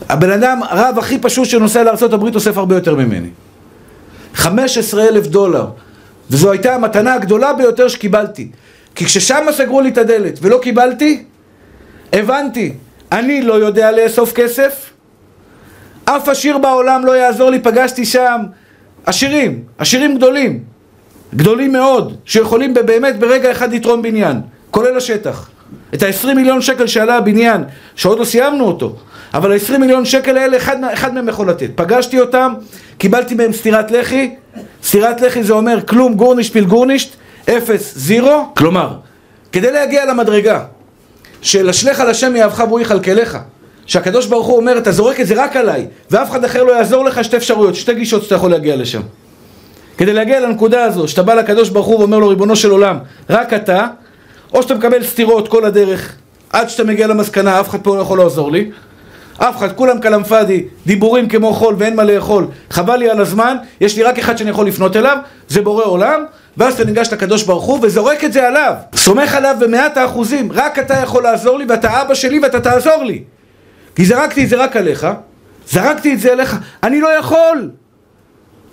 הבן אדם, הרב הכי פשוט שנוסע לארה"ב אוסף הרבה יותר ממני. 15 אלף דולר. וזו הייתה המתנה הגדולה ביותר שקיבלתי. כי כששם סגרו לי את הדלת ולא קיבלתי, הבנתי, אני לא יודע לאסוף כסף, אף עשיר בעולם לא יעזור לי, פגשתי שם עשירים, עשירים גדולים, גדולים מאוד, שיכולים באמת ברגע אחד לתרום בניין, כולל השטח. את ה-20 מיליון שקל שעלה הבניין, שעוד לא סיימנו אותו, אבל ה-20 מיליון שקל האלה, אחד, אחד מהם יכול לתת. פגשתי אותם, קיבלתי מהם סטירת לחי, סטירת לחי זה אומר כלום גורנישט פיל גורנישט, אפס זירו, כלומר, כדי להגיע למדרגה של אשליך לשם יאהבך והוא יכלכלך, שהקדוש ברוך הוא אומר, אתה זורק את זה רק עליי, ואף אחד אחר לא יעזור לך, שתי אפשרויות, שתי גישות שאתה יכול להגיע לשם. כדי להגיע לנקודה הזו, שאתה בא לקדוש ברוך הוא ואומר לו, ריבונו של עולם, רק אתה, או שאתה מקבל סתירות כל הדרך, עד שאתה מגיע למסקנה, אף אחד פה לא יכול לעזור לי, אף אחד, כולם כלאם פאדי, דיבורים כמו חול ואין מה לאכול, חבל לי על הזמן, יש לי רק אחד שאני יכול לפנות אליו, זה בורא עולם, ואז אתה ניגש לקדוש ברוך הוא וזורק את זה עליו, סומך עליו במאת האחוזים, רק אתה יכול לעזור לי ואתה אבא שלי ואתה תעזור לי. כי זרקתי את זה רק עליך, זרקתי את זה עליך, אני לא יכול.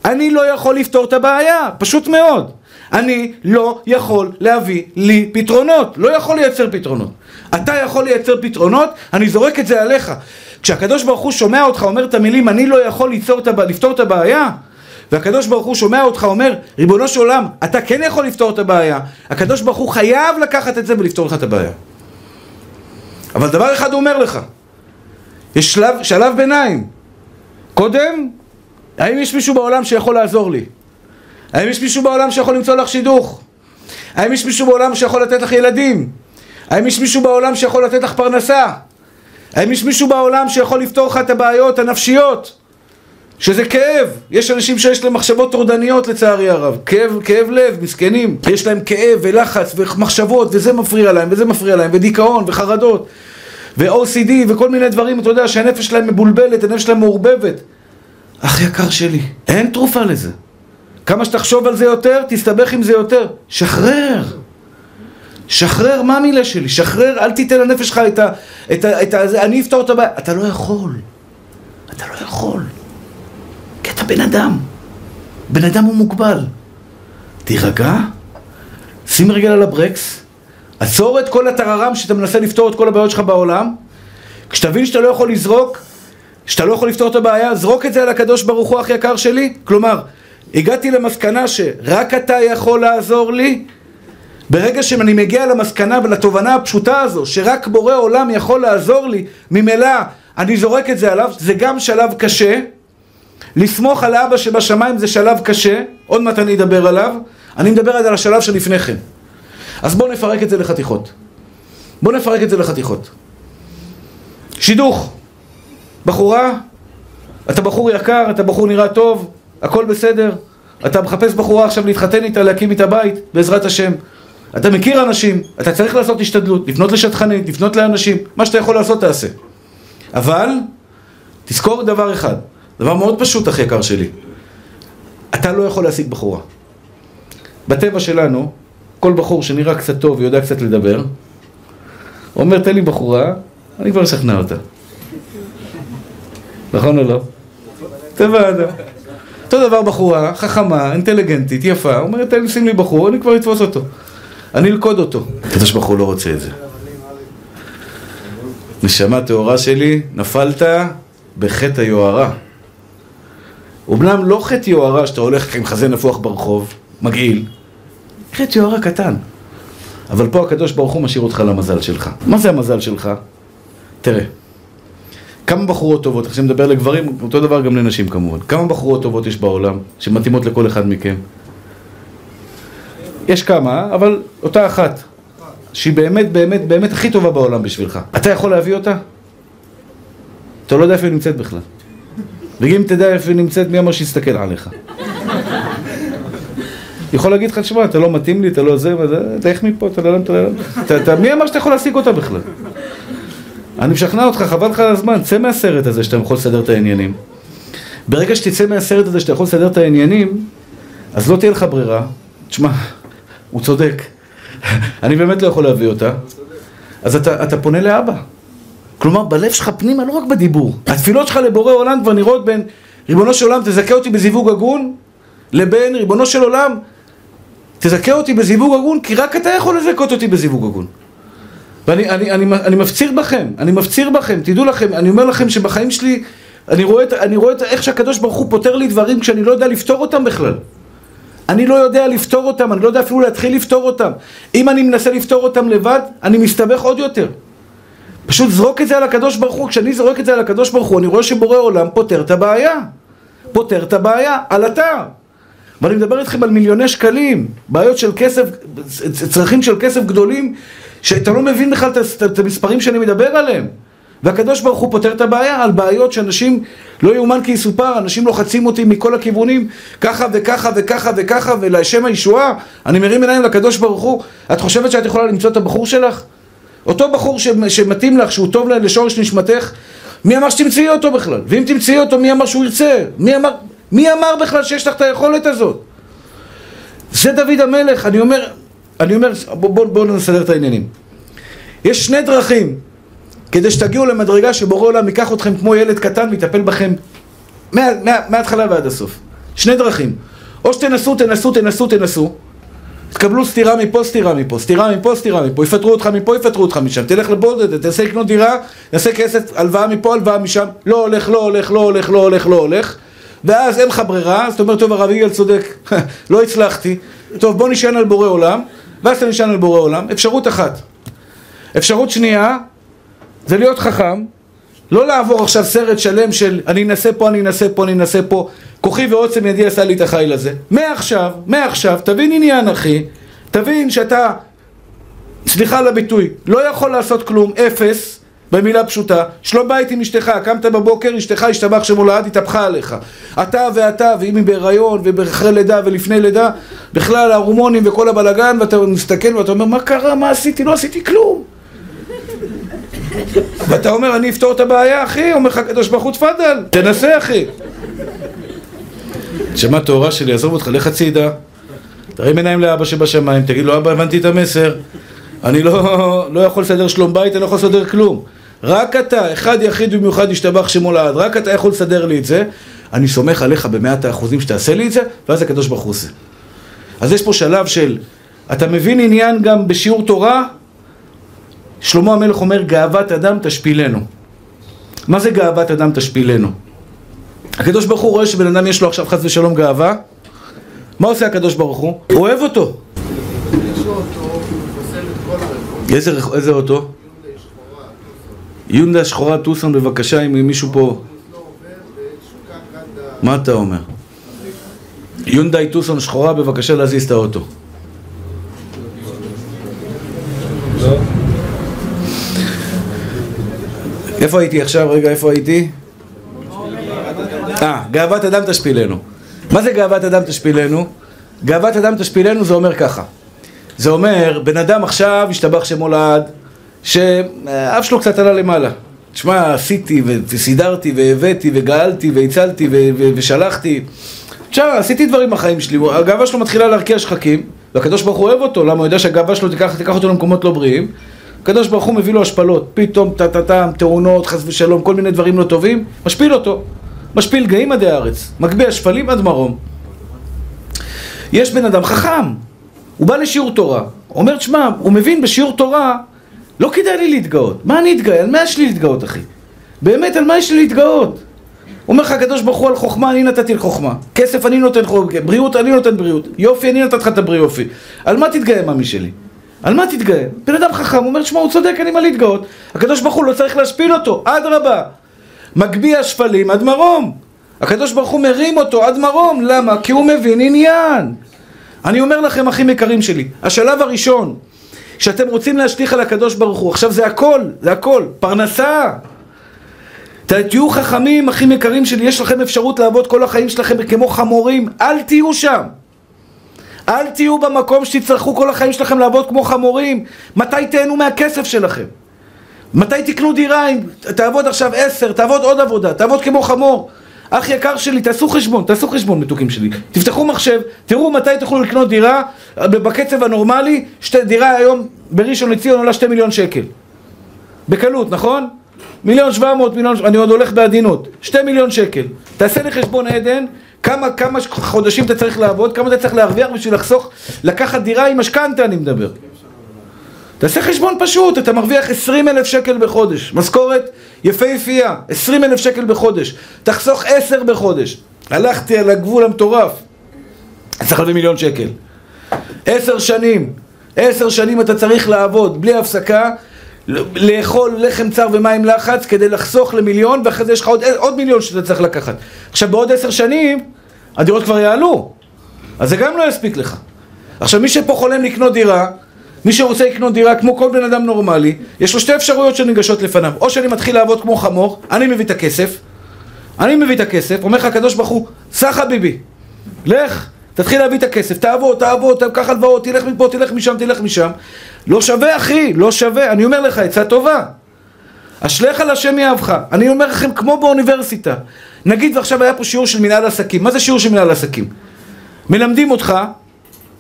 אני לא יכול לפתור את הבעיה, פשוט מאוד. אני לא יכול להביא לי פתרונות, לא יכול לייצר פתרונות. אתה יכול לייצר פתרונות, אני זורק את זה עליך. כשהקדוש ברוך הוא שומע אותך אומר את המילים אני לא יכול ליצור את הבע... לפתור את הבעיה והקדוש ברוך הוא שומע אותך אומר ריבונו של עולם אתה כן יכול לפתור את הבעיה הקדוש ברוך הוא חייב לקחת את זה ולפתור לך את הבעיה אבל דבר אחד הוא אומר לך יש שלב, שלב ביניים קודם האם יש מישהו בעולם שיכול לעזור לי? האם יש מישהו בעולם שיכול למצוא לך שידוך? האם יש מישהו בעולם שיכול לתת לך ילדים? האם יש מישהו בעולם שיכול לתת לך פרנסה? האם יש מישהו בעולם שיכול לפתור לך את הבעיות הנפשיות? שזה כאב. יש אנשים שיש להם מחשבות טורדניות לצערי הרב. כאב, כאב לב, מסכנים. יש להם כאב ולחץ ומחשבות וזה מפריע להם וזה מפריע להם ודיכאון וחרדות ו-OCD וכל מיני דברים, אתה יודע שהנפש שלהם מבולבלת, הנפש שלהם מעורבבת. אח יקר שלי, אין תרופה לזה. כמה שתחשוב על זה יותר, תסתבך עם זה יותר. שחרר. שחרר, מה המילה שלי? שחרר, אל תיתן לנפש שלך את ה... את ה... את ה... אני אפתור את הבעיה. אתה לא יכול. אתה לא יכול. כי אתה בן אדם. בן אדם הוא מוגבל. תירגע, שים רגל על הברקס, עצור את כל הטררם שאתה מנסה לפתור את כל הבעיות שלך בעולם. כשתבין שאתה לא יכול לזרוק, שאתה לא יכול לפתור את הבעיה, זרוק את זה על הקדוש ברוך הוא, אח יקר שלי. כלומר, הגעתי למסקנה שרק אתה יכול לעזור לי, ברגע שאני מגיע למסקנה ולתובנה הפשוטה הזו, שרק בורא עולם יכול לעזור לי, ממילא אני זורק את זה עליו, זה גם שלב קשה. לסמוך על אבא שבשמיים זה שלב קשה, עוד מעט אני אדבר עליו, אני מדבר על השלב שלפני כן. אז בואו נפרק את זה לחתיכות. בואו נפרק את זה לחתיכות. שידוך. בחורה, אתה בחור יקר, אתה בחור נראה טוב, הכל בסדר. אתה מחפש בחורה עכשיו להתחתן איתה, להקים איתה בית, בעזרת השם. אתה מכיר אנשים, אתה צריך לעשות השתדלות, לפנות לשטחנית, לפנות לאנשים, מה שאתה יכול לעשות תעשה. אבל, תזכור דבר אחד, דבר מאוד פשוט, אחי יקר שלי. אתה לא יכול להשיג בחורה. בטבע שלנו, כל בחור שנראה קצת טוב ויודע קצת לדבר, אומר, תן לי בחורה, אני כבר אשכנע אותה. נכון או לא? טבע אדם. אותו דבר בחורה, חכמה, אינטליגנטית, יפה, אומרת, תן לי, שים לי בחור, אני כבר אתפוס אותו. אני אלכוד אותו. הקדוש ברוך הוא לא רוצה את זה. נשמה טהורה שלי, נפלת בחטא היוהרה. אומנם לא חטא יוהרה שאתה הולך עם חזה נפוח ברחוב, מגעיל, חטא יוהרה קטן. אבל פה הקדוש ברוך הוא משאיר אותך למזל שלך. מה זה המזל שלך? תראה, כמה בחורות טובות, עכשיו נדבר לגברים, אותו דבר גם לנשים כמובן. כמה בחורות טובות יש בעולם שמתאימות לכל אחד מכם? יש כמה, אבל אותה אחת, שהיא באמת באמת באמת הכי טובה בעולם בשבילך. אתה יכול להביא אותה? אתה לא יודע איפה היא נמצאת בכלל. ואם תדע איפה היא נמצאת, מי אמר שיסתכל עליך? יכול להגיד לך, תשמע, אתה לא מתאים לי, אתה לא זה, אתה איך מפה, אתה לא... אתה, מי אמר שאתה יכול להשיג אותה בכלל? אני משכנע אותך, חבל לך על הזמן, צא מהסרט הזה שאתה יכול לסדר את העניינים. ברגע שתצא מהסרט הזה שאתה יכול לסדר את העניינים, אז לא תהיה לך ברירה. תשמע, הוא צודק. אני באמת לא יכול להביא אותה. אז אתה, אתה פונה לאבא. כלומר, בלב שלך פנימה, לא רק בדיבור. התפילות שלך לבורא עולם כבר נראות בין ריבונו של עולם, תזכה אותי בזיווג הגון, לבין ריבונו של עולם, תזכה אותי בזיווג הגון, כי רק אתה יכול לזכות אותי בזיווג הגון. ואני אני, אני, אני מפציר בכם, אני מפציר בכם, תדעו לכם, אני אומר לכם שבחיים שלי, אני רואה, אני רואה איך שהקדוש ברוך הוא פותר לי דברים כשאני לא יודע לפתור אותם בכלל. אני לא יודע לפתור אותם, אני לא יודע אפילו להתחיל לפתור אותם. אם אני מנסה לפתור אותם לבד, אני מסתבך עוד יותר. פשוט זרוק את זה על הקדוש ברוך הוא, כשאני זורק את זה על הקדוש ברוך הוא, אני רואה שבורא עולם פותר את הבעיה. פותר את הבעיה, על אתר. ואני מדבר איתכם על מיליוני שקלים, בעיות של כסף, צרכים של כסף גדולים, שאתה לא מבין בכלל את המספרים שאני מדבר עליהם. והקדוש ברוך הוא פותר את הבעיה על בעיות שאנשים, לא יאומן כי יסופר, אנשים לוחצים אותי מכל הכיוונים, ככה וככה וככה וככה, ולשם הישועה, אני מרים עיניים לקדוש ברוך הוא, את חושבת שאת יכולה למצוא את הבחור שלך? אותו בחור ש, שמתאים לך, שהוא טוב לשורש נשמתך, מי אמר שתמצאי אותו בכלל? ואם תמצאי אותו, מי אמר שהוא ירצה? מי אמר, מי אמר בכלל שיש לך את היכולת הזאת? זה דוד המלך, אני אומר, אני אומר, בואו בוא, בוא נסדר את העניינים. יש שני דרכים כדי שתגיעו למדרגה שבורא עולם ייקח אתכם כמו ילד קטן ויטפל בכם מההתחלה ועד הסוף. שני דרכים. או שתנסו, תנסו, תנסו, תנסו, תקבלו סטירה מפה, סטירה מפה, סטירה מפה, סטירה מפה, יפטרו אותך מפה, יפטרו אותך משם, תלך לבודד, תנסה לקנות דירה, תנסה כסף, הלוואה מפה, הלוואה משם, לא הולך, לא הולך, לא הולך, לא הולך, לא הולך, ואז אין לך ברירה, אז אתה אומר, טוב, הרב יגאל צודק, לא הצלחתי, טוב, בוא נשען על בורא עולם, ואז אתה נשען על בורא עולם, אפשרות אחת. אפשרות שנייה, זה להיות חכם, לא לעבור עכשיו סרט שלם של אני אנסה פה, אני אנסה פה, אני אנסה פה, כוחי ועוצם ידי עשה לי את החיל הזה. מעכשיו, מעכשיו, תבין עניין אחי, תבין שאתה, סליחה על הביטוי, לא יכול לעשות כלום, אפס, במילה פשוטה, שלום בית עם אשתך, קמת בבוקר, אשתך השתבח שמולד, התהפכה עליך. אתה ואתה, ואם היא בהיריון, ואחרי לידה ולפני לידה, בכלל ההורמונים וכל הבלגן, ואתה מסתכל ואתה אומר, מה קרה, מה עשיתי? לא עשיתי כלום. ואתה אומר, אני אפתור את הבעיה, אחי, אומר לך הקדוש ברוך הוא תפאדל, תנסה, אחי. שמע תאורה שלי, עזוב אותך, לך הצידה. תרים עיניים לאבא שבשמיים, תגיד לו, אבא, הבנתי את המסר. אני לא, לא יכול לסדר שלום בית, אני לא יכול לסדר כלום. רק אתה, אחד יחיד במיוחד ישתבח שמו לעד, רק אתה יכול לסדר לי את זה. אני סומך עליך במאת האחוזים שתעשה לי את זה, ואז הקדוש ברוך הוא עושה. אז יש פה שלב של, אתה מבין עניין גם בשיעור תורה? שלמה המלך אומר, גאוות אדם תשפילנו. מה זה גאוות אדם תשפילנו? הקדוש ברוך הוא רואה שבן אדם יש לו עכשיו חס ושלום גאווה, מה עושה הקדוש ברוך הוא? אוהב אותו. איזה אוטו? יונדה שחורה טוסון בבקשה אם מישהו פה... מה אתה אומר? יונדאי טוסון שחורה בבקשה להזיז את האוטו איפה הייתי עכשיו? רגע, איפה הייתי? אה, גאוות אדם תשפילנו. מה זה גאוות אדם תשפילנו? גאוות אדם תשפילנו זה אומר ככה. זה אומר, בן אדם עכשיו השתבח שמולד, שאף שלו קצת עלה למעלה. תשמע, עשיתי וסידרתי והבאתי וגאלתי והצלתי ושלחתי. תשמע, עשיתי דברים בחיים שלי, הגאווה שלו מתחילה להרקיע שחקים, והקדוש ברוך הוא אוהב אותו, למה הוא יודע שהגאווה שלו תיקח, תיקח אותו למקומות לא בריאים. הקדוש ברוך הוא מביא לו השפלות, פתאום טה-טה-טם, תאונות, חס ושלום, כל מיני דברים לא טובים, משפיל אותו. משפיל גאים עדי הארץ, מגביה שפלים עד מרום. יש בן אדם חכם, הוא בא לשיעור תורה, אומר, תשמע, הוא מבין בשיעור תורה, לא כדאי לי להתגאות. מה אני אתגאה? על מה יש לי להתגאות, אחי? באמת, על מה יש לי להתגאות? אומר לך הקדוש ברוך הוא על חוכמה, אני נתתי לחוכמה. כסף אני נותן חוכמה, בריאות אני נותן בריאות. יופי, אני נתתי לך את הבריאות יופי. על מה תתגאה, ממי שלי? על מה תתגאה? בן אדם חכם, אומר, שמע, הוא צודק, אין לי מה להתגאות. הקדוש ברוך הוא לא צריך להשפיל אותו, אדרבה. מגביה שפלים עד מרום. הקדוש ברוך הוא מרים אותו עד מרום, למה? כי הוא מבין עניין. אני אומר לכם, אחים יקרים שלי, השלב הראשון, שאתם רוצים להשליך על הקדוש ברוך הוא, עכשיו זה הכל, זה הכל, פרנסה. תהיו חכמים, אחים יקרים שלי, יש לכם אפשרות לעבוד כל החיים שלכם כמו חמורים, אל תהיו שם. אל תהיו במקום שתצטרכו כל החיים שלכם לעבוד כמו חמורים. מתי תהנו מהכסף שלכם? מתי תקנו דירה? אם תעבוד עכשיו עשר, תעבוד עוד עבודה, תעבוד כמו חמור. אח יקר שלי, תעשו חשבון, תעשו חשבון מתוקים שלי. תפתחו מחשב, תראו מתי תוכלו לקנות דירה בקצב הנורמלי, שתי, דירה היום בראשון לציון עולה שתי מיליון שקל. בקלות, נכון? מיליון שבע מאות, מיליון, אני עוד הולך בעדינות. שתי מיליון שקל. תעשה לי חשבון עדן, כמה, כמה חודשים אתה צריך לעבוד, כמה אתה צריך להרוויח בשביל לחסוך, לקחת דירה עם משכנתה אני מדבר. תעשה חשבון פשוט, אתה מרוויח 20 אלף שקל בחודש, משכורת יפהפייה, 20 אלף שקל בחודש, תחסוך 10 בחודש. הלכתי על הגבול המטורף, צריך להביא מיליון שקל. 10 שנים, 10 שנים אתה צריך לעבוד בלי הפסקה, לאכול לחם צר ומים לחץ כדי לחסוך למיליון, ואחרי זה יש לך עוד, עוד מיליון שאתה צריך לקחת. עכשיו בעוד 10 שנים, הדירות כבר יעלו, אז זה גם לא יספיק לך. עכשיו מי שפה חולם לקנות דירה, מי שרוצה לקנות דירה כמו כל בן אדם נורמלי, יש לו שתי אפשרויות שניגשות לפניו. או שאני מתחיל לעבוד כמו חמור, אני מביא את הכסף, אני מביא את הכסף, אומר לך הקדוש ברוך הוא, סע חביבי, לך, תתחיל להביא את הכסף, תעבוד, תעבוד, קח הלוואות, תלך מפה, תלך משם, תלך משם. לא שווה אחי, לא שווה, אני אומר לך, עצה טובה. אשליך על השם יאהבך. אני אומר לכם, כמו באוניברסיטה. נגיד ועכשיו היה פה שיעור של מנהל עסקים. מה זה שיעור של מנהל עסקים? מלמדים אותך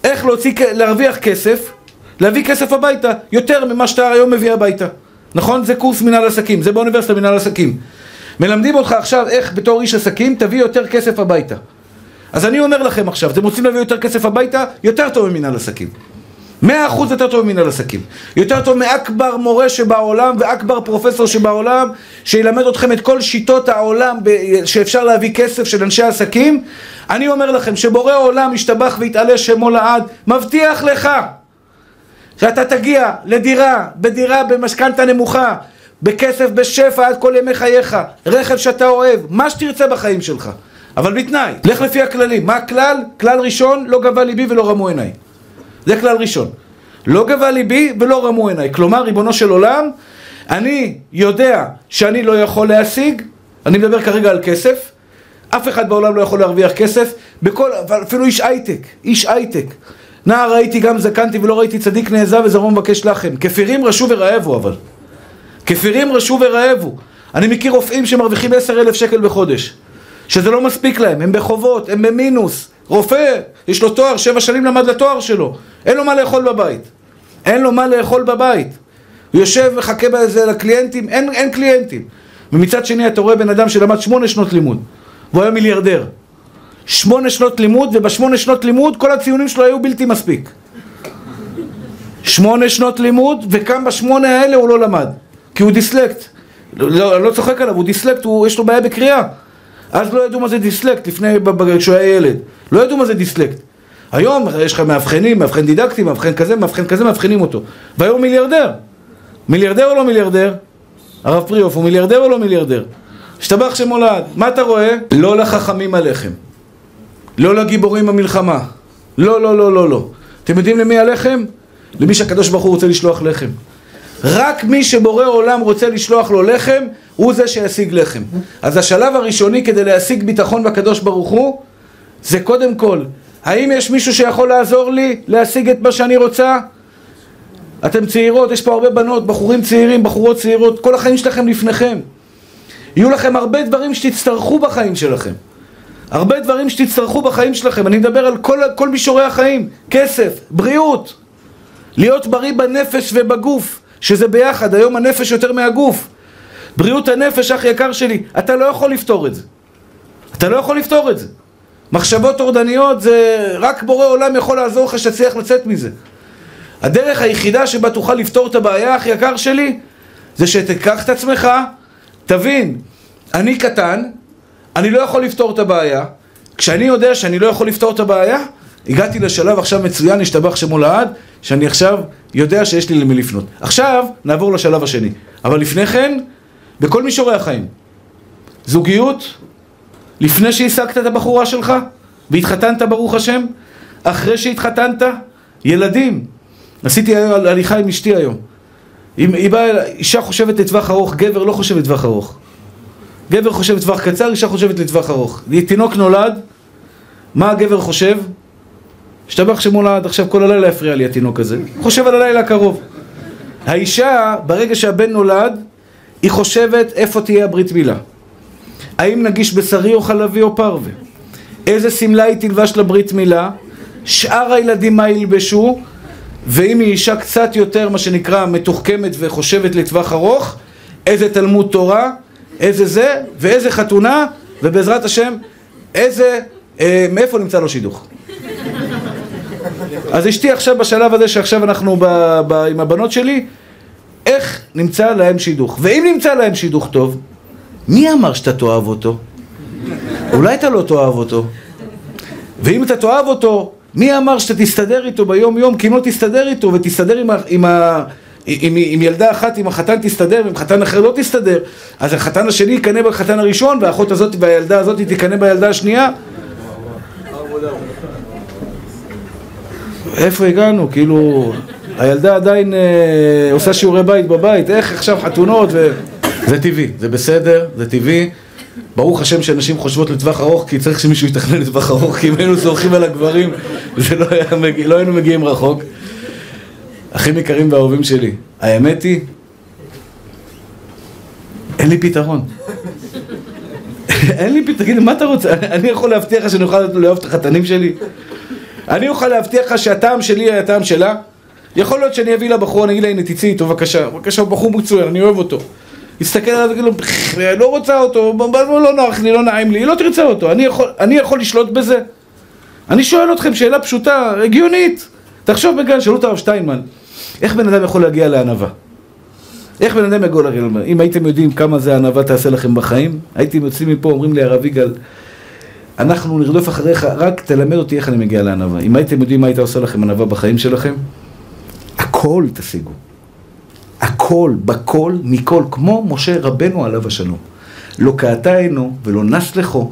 איך להוציא, להרוויח כסף להביא כסף הביתה יותר ממה שאתה היום מביא הביתה נכון? זה קורס מנהל עסקים, זה באוניברסיטה מנהל עסקים מלמדים אותך עכשיו איך בתור איש עסקים תביא יותר כסף הביתה אז אני אומר לכם עכשיו, אתם רוצים להביא יותר כסף הביתה? יותר טוב ממנהל עסקים. מאה אחוז יותר טוב ממנהל עסקים. יותר טוב מאכבר מורה שבעולם ואכבר פרופסור שבעולם, שילמד אתכם את כל שיטות העולם שאפשר להביא כסף של אנשי עסקים. אני אומר לכם שבורא עולם ישתבח ויתעלה שמו לעד, מבטיח לך שאתה תגיע לדירה, בדירה במשכנתה נמוכה, בכסף בשפע עד כל ימי חייך, רכב שאתה אוהב, מה שתרצה בחיים שלך. אבל בתנאי, לך לפי הכללים. מה הכלל? כלל ראשון, לא גבה ליבי ולא רמו עיניי. זה כלל ראשון. לא גבה ליבי ולא רמו עיניי. כלומר, ריבונו של עולם, אני יודע שאני לא יכול להשיג, אני מדבר כרגע על כסף, אף אחד בעולם לא יכול להרוויח כסף, בכל, אפילו איש הייטק, איש הייטק. נער ראיתי גם זקנתי ולא ראיתי צדיק נעזב וזרעו מבקש לחם. כפירים רשו ורעבו אבל. כפירים רשו ורעבו. אני מכיר רופאים שמרוויחים עשר אלף שקל בחודש. שזה לא מספיק להם, הם בחובות, הם במינוס. רופא, יש לו תואר, שבע שנים למד לתואר שלו. אין לו מה לאכול בבית. אין לו מה לאכול בבית. הוא יושב ומחכה בזה לקליינטים, אין, אין קליינטים. ומצד שני אתה רואה בן אדם שלמד שמונה שנות לימוד, והוא היה מיליארדר. שמונה שנות לימוד, ובשמונה שנות לימוד כל הציונים שלו היו בלתי מספיק. שמונה שנות לימוד, וכאן בשמונה האלה הוא לא למד. כי הוא דיסלקט. לא, אני לא צוחק עליו, הוא דיסלקט, הוא, יש לו בעיה בקריאה. אז לא ידעו מה זה דיסלקט לפני, כשהוא היה ילד. לא ידעו מה זה דיסלקט. היום יש לך מאבחנים, מאבחן דידקטי, מאבחן כזה, מאבחן כזה, מאבחנים אותו. והיום מיליארדר. מיליארדר או לא מיליארדר? הרב פריאוף, הוא מיליארדר או לא מיליארדר? השתבח שמולד. מה אתה רואה? לא לחכמים הלחם. לא לגיבורים המלחמה. לא, לא, לא, לא, לא. אתם יודעים למי הלחם? למי שהקדוש ברוך הוא רוצה לשלוח לחם. רק מי שבורא עולם רוצה לשלוח לו לחם, הוא זה שישיג לחם. אז השלב הראשוני כדי להשיג ביטחון בקדוש ברוך הוא, זה קודם כל, האם יש מישהו שיכול לעזור לי להשיג את מה שאני רוצה? אתם צעירות, יש פה הרבה בנות, בחורים צעירים, בחורות צעירות, כל החיים שלכם לפניכם. יהיו לכם הרבה דברים שתצטרכו בחיים שלכם. הרבה דברים שתצטרכו בחיים שלכם. אני מדבר על כל, כל מישורי החיים. כסף, בריאות, להיות בריא בנפש ובגוף. שזה ביחד, היום הנפש יותר מהגוף. בריאות הנפש, אח יקר שלי, אתה לא יכול לפתור את זה. אתה לא יכול לפתור את זה. מחשבות טורדניות זה רק בורא עולם יכול לעזור לך שתצליח לצאת מזה. הדרך היחידה שבה תוכל לפתור את הבעיה, אח יקר שלי, זה שתיקח את עצמך, תבין, אני קטן, אני לא יכול לפתור את הבעיה. כשאני יודע שאני לא יכול לפתור את הבעיה, הגעתי לשלב עכשיו מצוין, השתבח שמו לעד, שאני עכשיו יודע שיש לי למי לפנות. עכשיו נעבור לשלב השני. אבל לפני כן, בכל מישורי החיים. זוגיות, לפני שהשגת את הבחורה שלך, והתחתנת ברוך השם, אחרי שהתחתנת, ילדים. עשיתי הליכה עם אשתי היום. אם היא באה, אישה חושבת לטווח ארוך, גבר לא חושב לטווח ארוך. גבר חושב לטווח קצר, אישה חושבת לטווח ארוך. תינוק נולד, מה הגבר חושב? השתבח שמולה עד עכשיו כל הלילה הפריע לי התינוק הזה. חושב על הלילה הקרוב. האישה, ברגע שהבן נולד, היא חושבת איפה תהיה הברית מילה. האם נגיש בשרי או חלבי או פרווה? איזה שמלה היא תלבש לברית מילה? שאר הילדים מה ילבשו? ואם היא אישה קצת יותר, מה שנקרא, מתוחכמת וחושבת לטווח ארוך, איזה תלמוד תורה, איזה זה, ואיזה חתונה, ובעזרת השם, איזה, אה, מאיפה נמצא לו שידוך? אז אשתי עכשיו בשלב הזה שעכשיו אנחנו ב, ב, עם הבנות שלי, איך נמצא להם שידוך? ואם נמצא להם שידוך טוב, מי אמר שאתה תאהב אותו? אולי אתה לא תאהב אותו. ואם אתה תאהב אותו, מי אמר שאתה תסתדר איתו ביום יום? כי אם לא תסתדר איתו ותסתדר עם, ה, עם, ה, עם, עם ילדה אחת, עם החתן תסתדר, ועם חתן אחר לא תסתדר, אז החתן השני יקנא בחתן הראשון, והאחות הזאת והילדה הזאת תקנא בילדה השנייה. איפה הגענו? כאילו, הילדה עדיין אה, עושה שיעורי בית בבית, איך עכשיו חתונות ו... זה טבעי, זה בסדר, זה טבעי. ברוך השם שנשים חושבות לטווח ארוך, כי צריך שמישהו יתכנן לטווח ארוך, כי אם היינו סורכים על הגברים, זה לא, היה מגיע, לא היינו מגיעים רחוק. אחים יקרים ואהובים שלי, האמת היא, אין לי פתרון. אין לי פתרון, תגיד, מה אתה רוצה? אני יכול להבטיח לך שאני אוכל לאהוב את החתנים שלי? אני אוכל להבטיח לך שהטעם שלי היה הטעם שלה? יכול להיות שאני אביא לבחור, אני אגיד לה, הנה תצאי איתו, בבקשה, בבקשה, הוא בחור מצוין, אני אוהב אותו. יסתכל עליו ויגיד לו, לא רוצה אותו, לא נוח לי, לא נעים לי, היא לא תרצה אותו, אני יכול, אני יכול לשלוט בזה? אני שואל אתכם שאלה פשוטה, הגיונית. תחשוב בגלל, שאלו את הרב שטיינמן, איך בן אדם יכול להגיע לענווה? איך בן אדם יגול הרי, אם הייתם יודעים כמה זה ענווה תעשה לכם בחיים, הייתם יוצאים מפה, אומרים לי הרב יגאל, אנחנו נרדוף אחריך, רק תלמד אותי איך אני מגיע לענווה. אם הייתם יודעים מה הייתה עושה לכם ענווה בחיים שלכם, הכל תשיגו. הכל, בכל, מכל, כמו משה רבנו עליו השלום. לא קעתה עינו ולא נס לכו.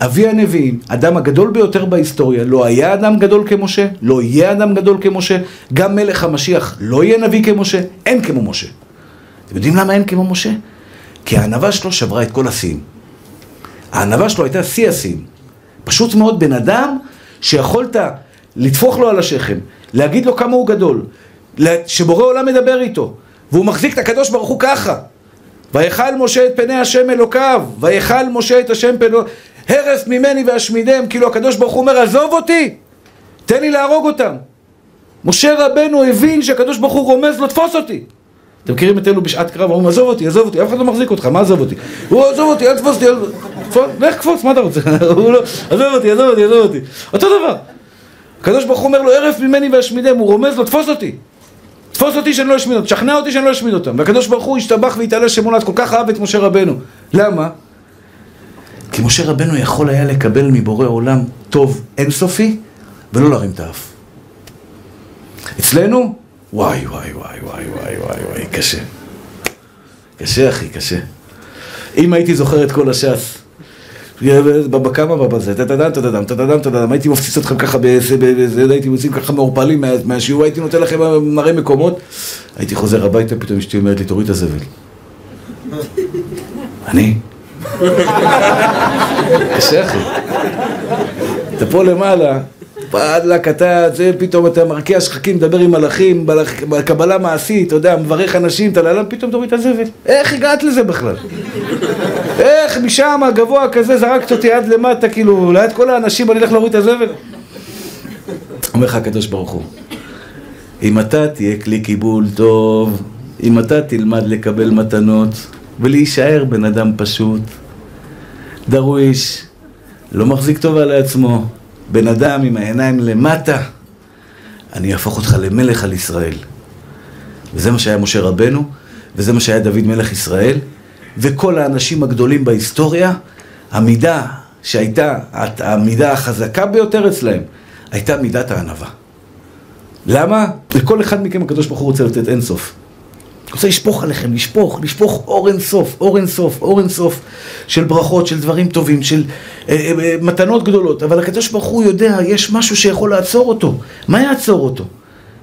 אבי הנביאים, אדם הגדול ביותר בהיסטוריה, לא היה אדם גדול כמשה, לא יהיה אדם גדול כמשה, גם מלך המשיח לא יהיה נביא כמשה, אין כמו משה. אתם יודעים למה אין כמו משה? כי הענווה שלו שברה את כל השיאים. הענווה שלו הייתה שיא השיאים. פשוט מאוד בן אדם שיכולת לטפוח לו על השכם, להגיד לו כמה הוא גדול, שבורא עולם מדבר איתו, והוא מחזיק את הקדוש ברוך הוא ככה. ויכל משה את פני השם אלוקיו, ויכל משה את השם פנו... הרס ממני ואשמידם, כאילו הקדוש ברוך הוא אומר, עזוב אותי, תן לי להרוג אותם. משה רבנו הבין שהקדוש ברוך הוא רומז לו, תפוס אותי. אתם מכירים את אלו בשעת קרב, אומרים, עזוב אותי, עזוב אותי, אף אחד לא מחזיק אותך, מה עזוב אותי? הוא עזוב אותי, אל תפוס אותי, לך קפוץ, מה אתה רוצה? הוא לא, עזוב אותי, עזוב אותי, עזוב אותי. אותו דבר. הקדוש ברוך הוא אומר לו, הרף ממני ואשמידם, הוא רומז לו, תפוס אותי. תפוס אותי שאני לא אשמיד אותם, תשכנע אותי שאני לא אשמיד אותם. והקדוש ברוך הוא השתבח והתעלה שמולד, כל כך אהב את משה רבנו. למה? כי משה רבנו יכול היה לקבל מבורא עולם טוב אינסופי ולא להרים את האף. אצלנו, וואי וואי וואי וואי וואי וואי וואי, קשה. קשה אחי, קשה. אם הייתי זוכר את כל הש"ס, בכמה בזה, טדדם, טדדם, טדדם, טדדם, הייתי מפציץ אתכם ככה באיזה, הייתי מוצאים ככה מעורפלים מהשיעור, הייתי נותן לכם מראה מקומות, הייתי חוזר הביתה, פתאום אשתי אומרת לי, תוריד את הזבל. אני? קשה אחי. אתה פה למעלה, וואלכ, אתה, זה פתאום אתה מרקיע שחקים, מדבר עם מלאכים, בקבלה מעשית, אתה יודע, מברך אנשים, אתה לאללה, פתאום תוריד את הזבל. איך הגעת לזה בכלל? איך משם הגבוה כזה זרקת אותי עד למטה, כאילו, ליד כל האנשים אני אלך להוריד את הזבל? אומר לך הקדוש ברוך הוא, אם אתה תהיה כלי קיבול טוב, אם אתה תלמד לקבל מתנות ולהישאר בן אדם פשוט, דרוויש, לא מחזיק טובה לעצמו, בן אדם עם העיניים למטה, אני אהפוך אותך למלך על ישראל. וזה מה שהיה משה רבנו, וזה מה שהיה דוד מלך ישראל, וכל האנשים הגדולים בהיסטוריה, המידה שהייתה, המידה החזקה ביותר אצלהם, הייתה מידת הענווה. למה? לכל אחד מכם הקדוש ברוך הוא רוצה לתת אינסוף. רוצה לשפוך עליכם, לשפוך, לשפוך אור אינסוף, אור אינסוף, אור אינסוף של ברכות, של דברים טובים, של אה, אה, אה, מתנות גדולות, אבל הקדוש ברוך הוא יודע, יש משהו שיכול לעצור אותו. מה יעצור אותו?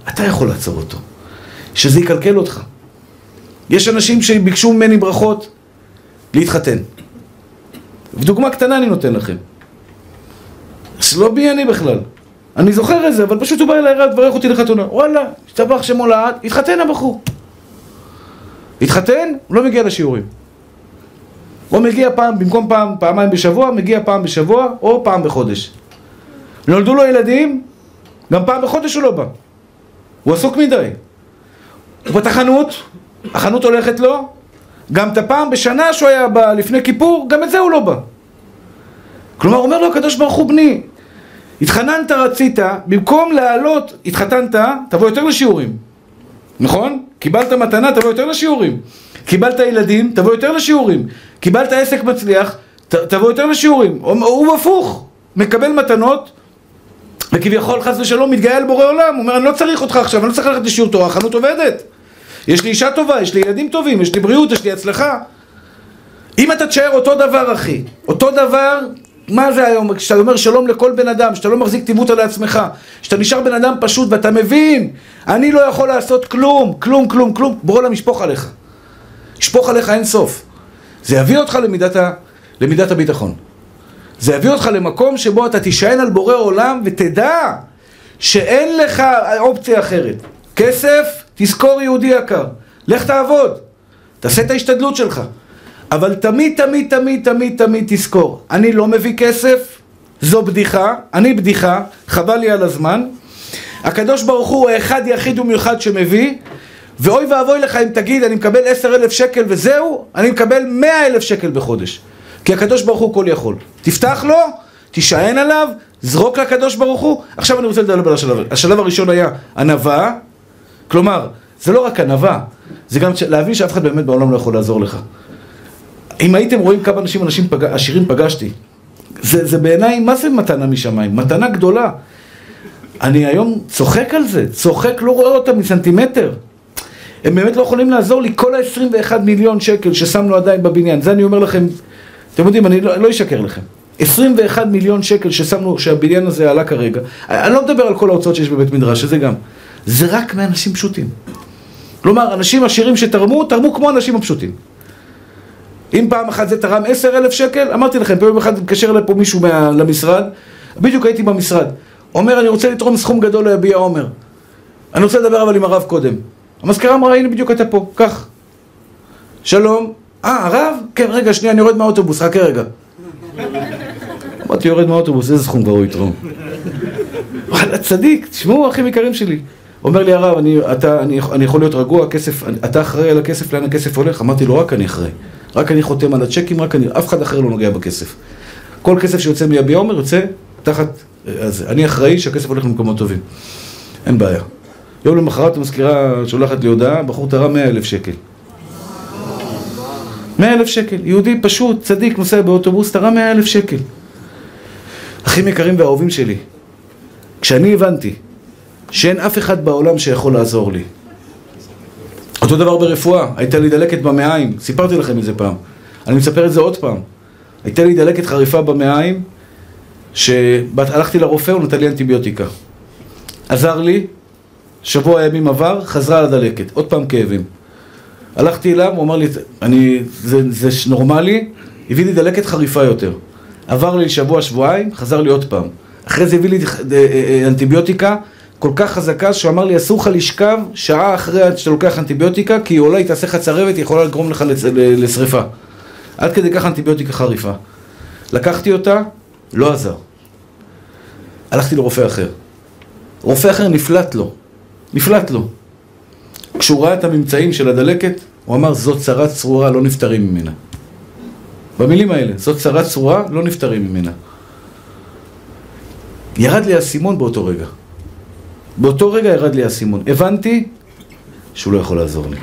אתה יכול לעצור אותו. שזה יקלקל אותך. יש אנשים שביקשו ממני ברכות להתחתן. ודוגמה קטנה אני נותן לכם. אז לא בי אני בכלל. אני זוכר את זה, אבל פשוט הוא בא אליי רב, תברך אותי לחתונה. וואלה, השתבח שמו לעד, התחתן הבחור. התחתן, לא מגיע לשיעורים. או מגיע פעם, במקום פעם, פעמיים בשבוע, מגיע פעם בשבוע, או פעם בחודש. נולדו לו ילדים, גם פעם בחודש הוא לא בא. הוא עסוק מדי. הוא פתח חנות, החנות הולכת לו, גם את הפעם בשנה שהוא היה בא לפני כיפור, גם את זה הוא לא בא. כלומר, אומר לו הקדוש ברוך הוא בני, התחננת רצית, במקום לעלות, התחתנת, תבוא יותר לשיעורים. נכון? קיבלת מתנה, תבוא יותר לשיעורים. קיבלת ילדים, תבוא יותר לשיעורים. קיבלת עסק מצליח, ת, תבוא יותר לשיעורים. הוא, הוא הפוך, מקבל מתנות, וכביכול חס ושלום מתגאה על בורא עולם. הוא אומר, אני לא צריך אותך עכשיו, אני לא צריך ללכת לשיעור תורה, החנות עובדת. יש לי אישה טובה, יש לי ילדים טובים, יש לי בריאות, יש לי הצלחה. אם אתה תשאר אותו דבר, אחי, אותו דבר, מה זה היום, כשאתה אומר שלום לכל בן אדם, שאתה לא מחזיק טימות על עצמך, שאתה נשאר בן אדם פשוט ואתה מבין, אני לא יכול לעשות כלום, כלום, כלום, כלום, בורא עולם ישפוך עליך. ישפוך עליך אין סוף. זה יביא אותך למידת, ה, למידת הביטחון. זה יביא אותך למקום שבו אתה תישען על בורא עולם ותדע שאין לך אופציה אחרת. כסף, תזכור יהודי יקר. לך תעבוד. תעשה את ההשתדלות שלך. אבל תמיד, תמיד, תמיד, תמיד, תמיד תזכור, אני לא מביא כסף, זו בדיחה, אני בדיחה, חבל לי על הזמן. הקדוש ברוך הוא האחד יחיד ומיוחד שמביא, ואוי ואבוי לך אם תגיד, אני מקבל עשר אלף שקל וזהו, אני מקבל מאה אלף שקל בחודש. כי הקדוש ברוך הוא כל יכול. תפתח לו, תישען עליו, זרוק לקדוש ברוך הוא. עכשיו אני רוצה לדבר על השלב. השלב הראשון היה ענווה, כלומר, זה לא רק ענווה, זה גם להבין שאף אחד באמת בעולם לא יכול לעזור לך. אם הייתם רואים כמה אנשים, אנשים פג... עשירים פגשתי, זה, זה בעיניי, מה זה מתנה משמיים? מתנה גדולה. אני היום צוחק על זה, צוחק, לא רואה אותם מסנטימטר. הם באמת לא יכולים לעזור לי, כל ה-21 מיליון שקל ששמנו עדיין בבניין, זה אני אומר לכם, אתם יודעים, אני לא, לא אשקר לכם. 21 מיליון שקל ששמנו, שהבניין הזה עלה כרגע, אני לא מדבר על כל ההוצאות שיש בבית מדרש, שזה גם. זה רק מאנשים פשוטים. כלומר, אנשים עשירים שתרמו, תרמו כמו האנשים הפשוטים. אם פעם אחת זה תרם עשר אלף שקל, אמרתי לכם, פעם אחת מתקשר אליי פה מישהו מה, למשרד, בדיוק הייתי במשרד, אומר, אני רוצה לתרום סכום גדול ליביע עומר. אני רוצה לדבר אבל עם הרב קודם. המזכירה אמרה, הנה בדיוק אתה פה, קח. שלום. אה, הרב? כן, רגע, שנייה, אני יורד מהאוטובוס, חכה רגע. אמרתי, יורד מהאוטובוס, איזה סכום כבר הוא יתרום? וואלה, צדיק, תשמעו, אחים יקרים שלי. אומר לי הרב, אני, אתה, אני, אני יכול להיות רגוע, כסף, אתה אחראי על הכסף, לאן הכסף הולך? אמרתי לו, רק אני אחראי. רק אני חותם על הצ'קים, רק אני, אף אחד אחר לא נוגע בכסף. כל כסף שיוצא מיביע עומר יוצא תחת, אז אני אחראי שהכסף הולך למקומות טובים. אין בעיה. יום למחרת המזכירה שולחת לי הודעה, בחור תרם מאה אלף שקל. מאה אלף שקל. יהודי פשוט, צדיק, נוסע באוטובוס, תרם מאה אלף שקל. אחים יקרים ואהובים שלי, כשאני הבנתי שאין אף אחד בעולם שיכול לעזור לי. אותו דבר ברפואה, הייתה לי דלקת במעיים, סיפרתי לכם את זה פעם. אני מספר את זה עוד פעם. הייתה לי דלקת חריפה במעיים, שהלכתי לרופא, הוא נתן לי אנטיביוטיקה. עזר לי, שבוע ימים עבר, חזרה לדלקת, עוד פעם כאבים. הלכתי אליו, הוא אמר לי, אני, זה, זה נורמלי, הביא לי דלקת חריפה יותר. עבר לי שבוע, שבועיים, חזר לי עוד פעם. אחרי זה הביא לי אה, אה, אנטיביוטיקה כל כך חזקה, שהוא אמר לי, אסור לך לשכב שעה אחרי שאתה לוקח אנטיביוטיקה, כי אולי תעשה לך צרבת, היא יכולה לגרום לך לשריפה. עד כדי כך אנטיביוטיקה חריפה. לקחתי אותה, לא עזר. הלכתי לרופא אחר. רופא אחר נפלט לו. נפלט לו. כשהוא ראה את הממצאים של הדלקת, הוא אמר, זאת צרה צרורה, לא נפטרים ממנה. במילים האלה, זאת צרה צרורה, לא נפטרים ממנה. ירד לי האסימון באותו רגע. באותו רגע ירד לי האסימון. הבנתי שהוא לא יכול לעזור לי.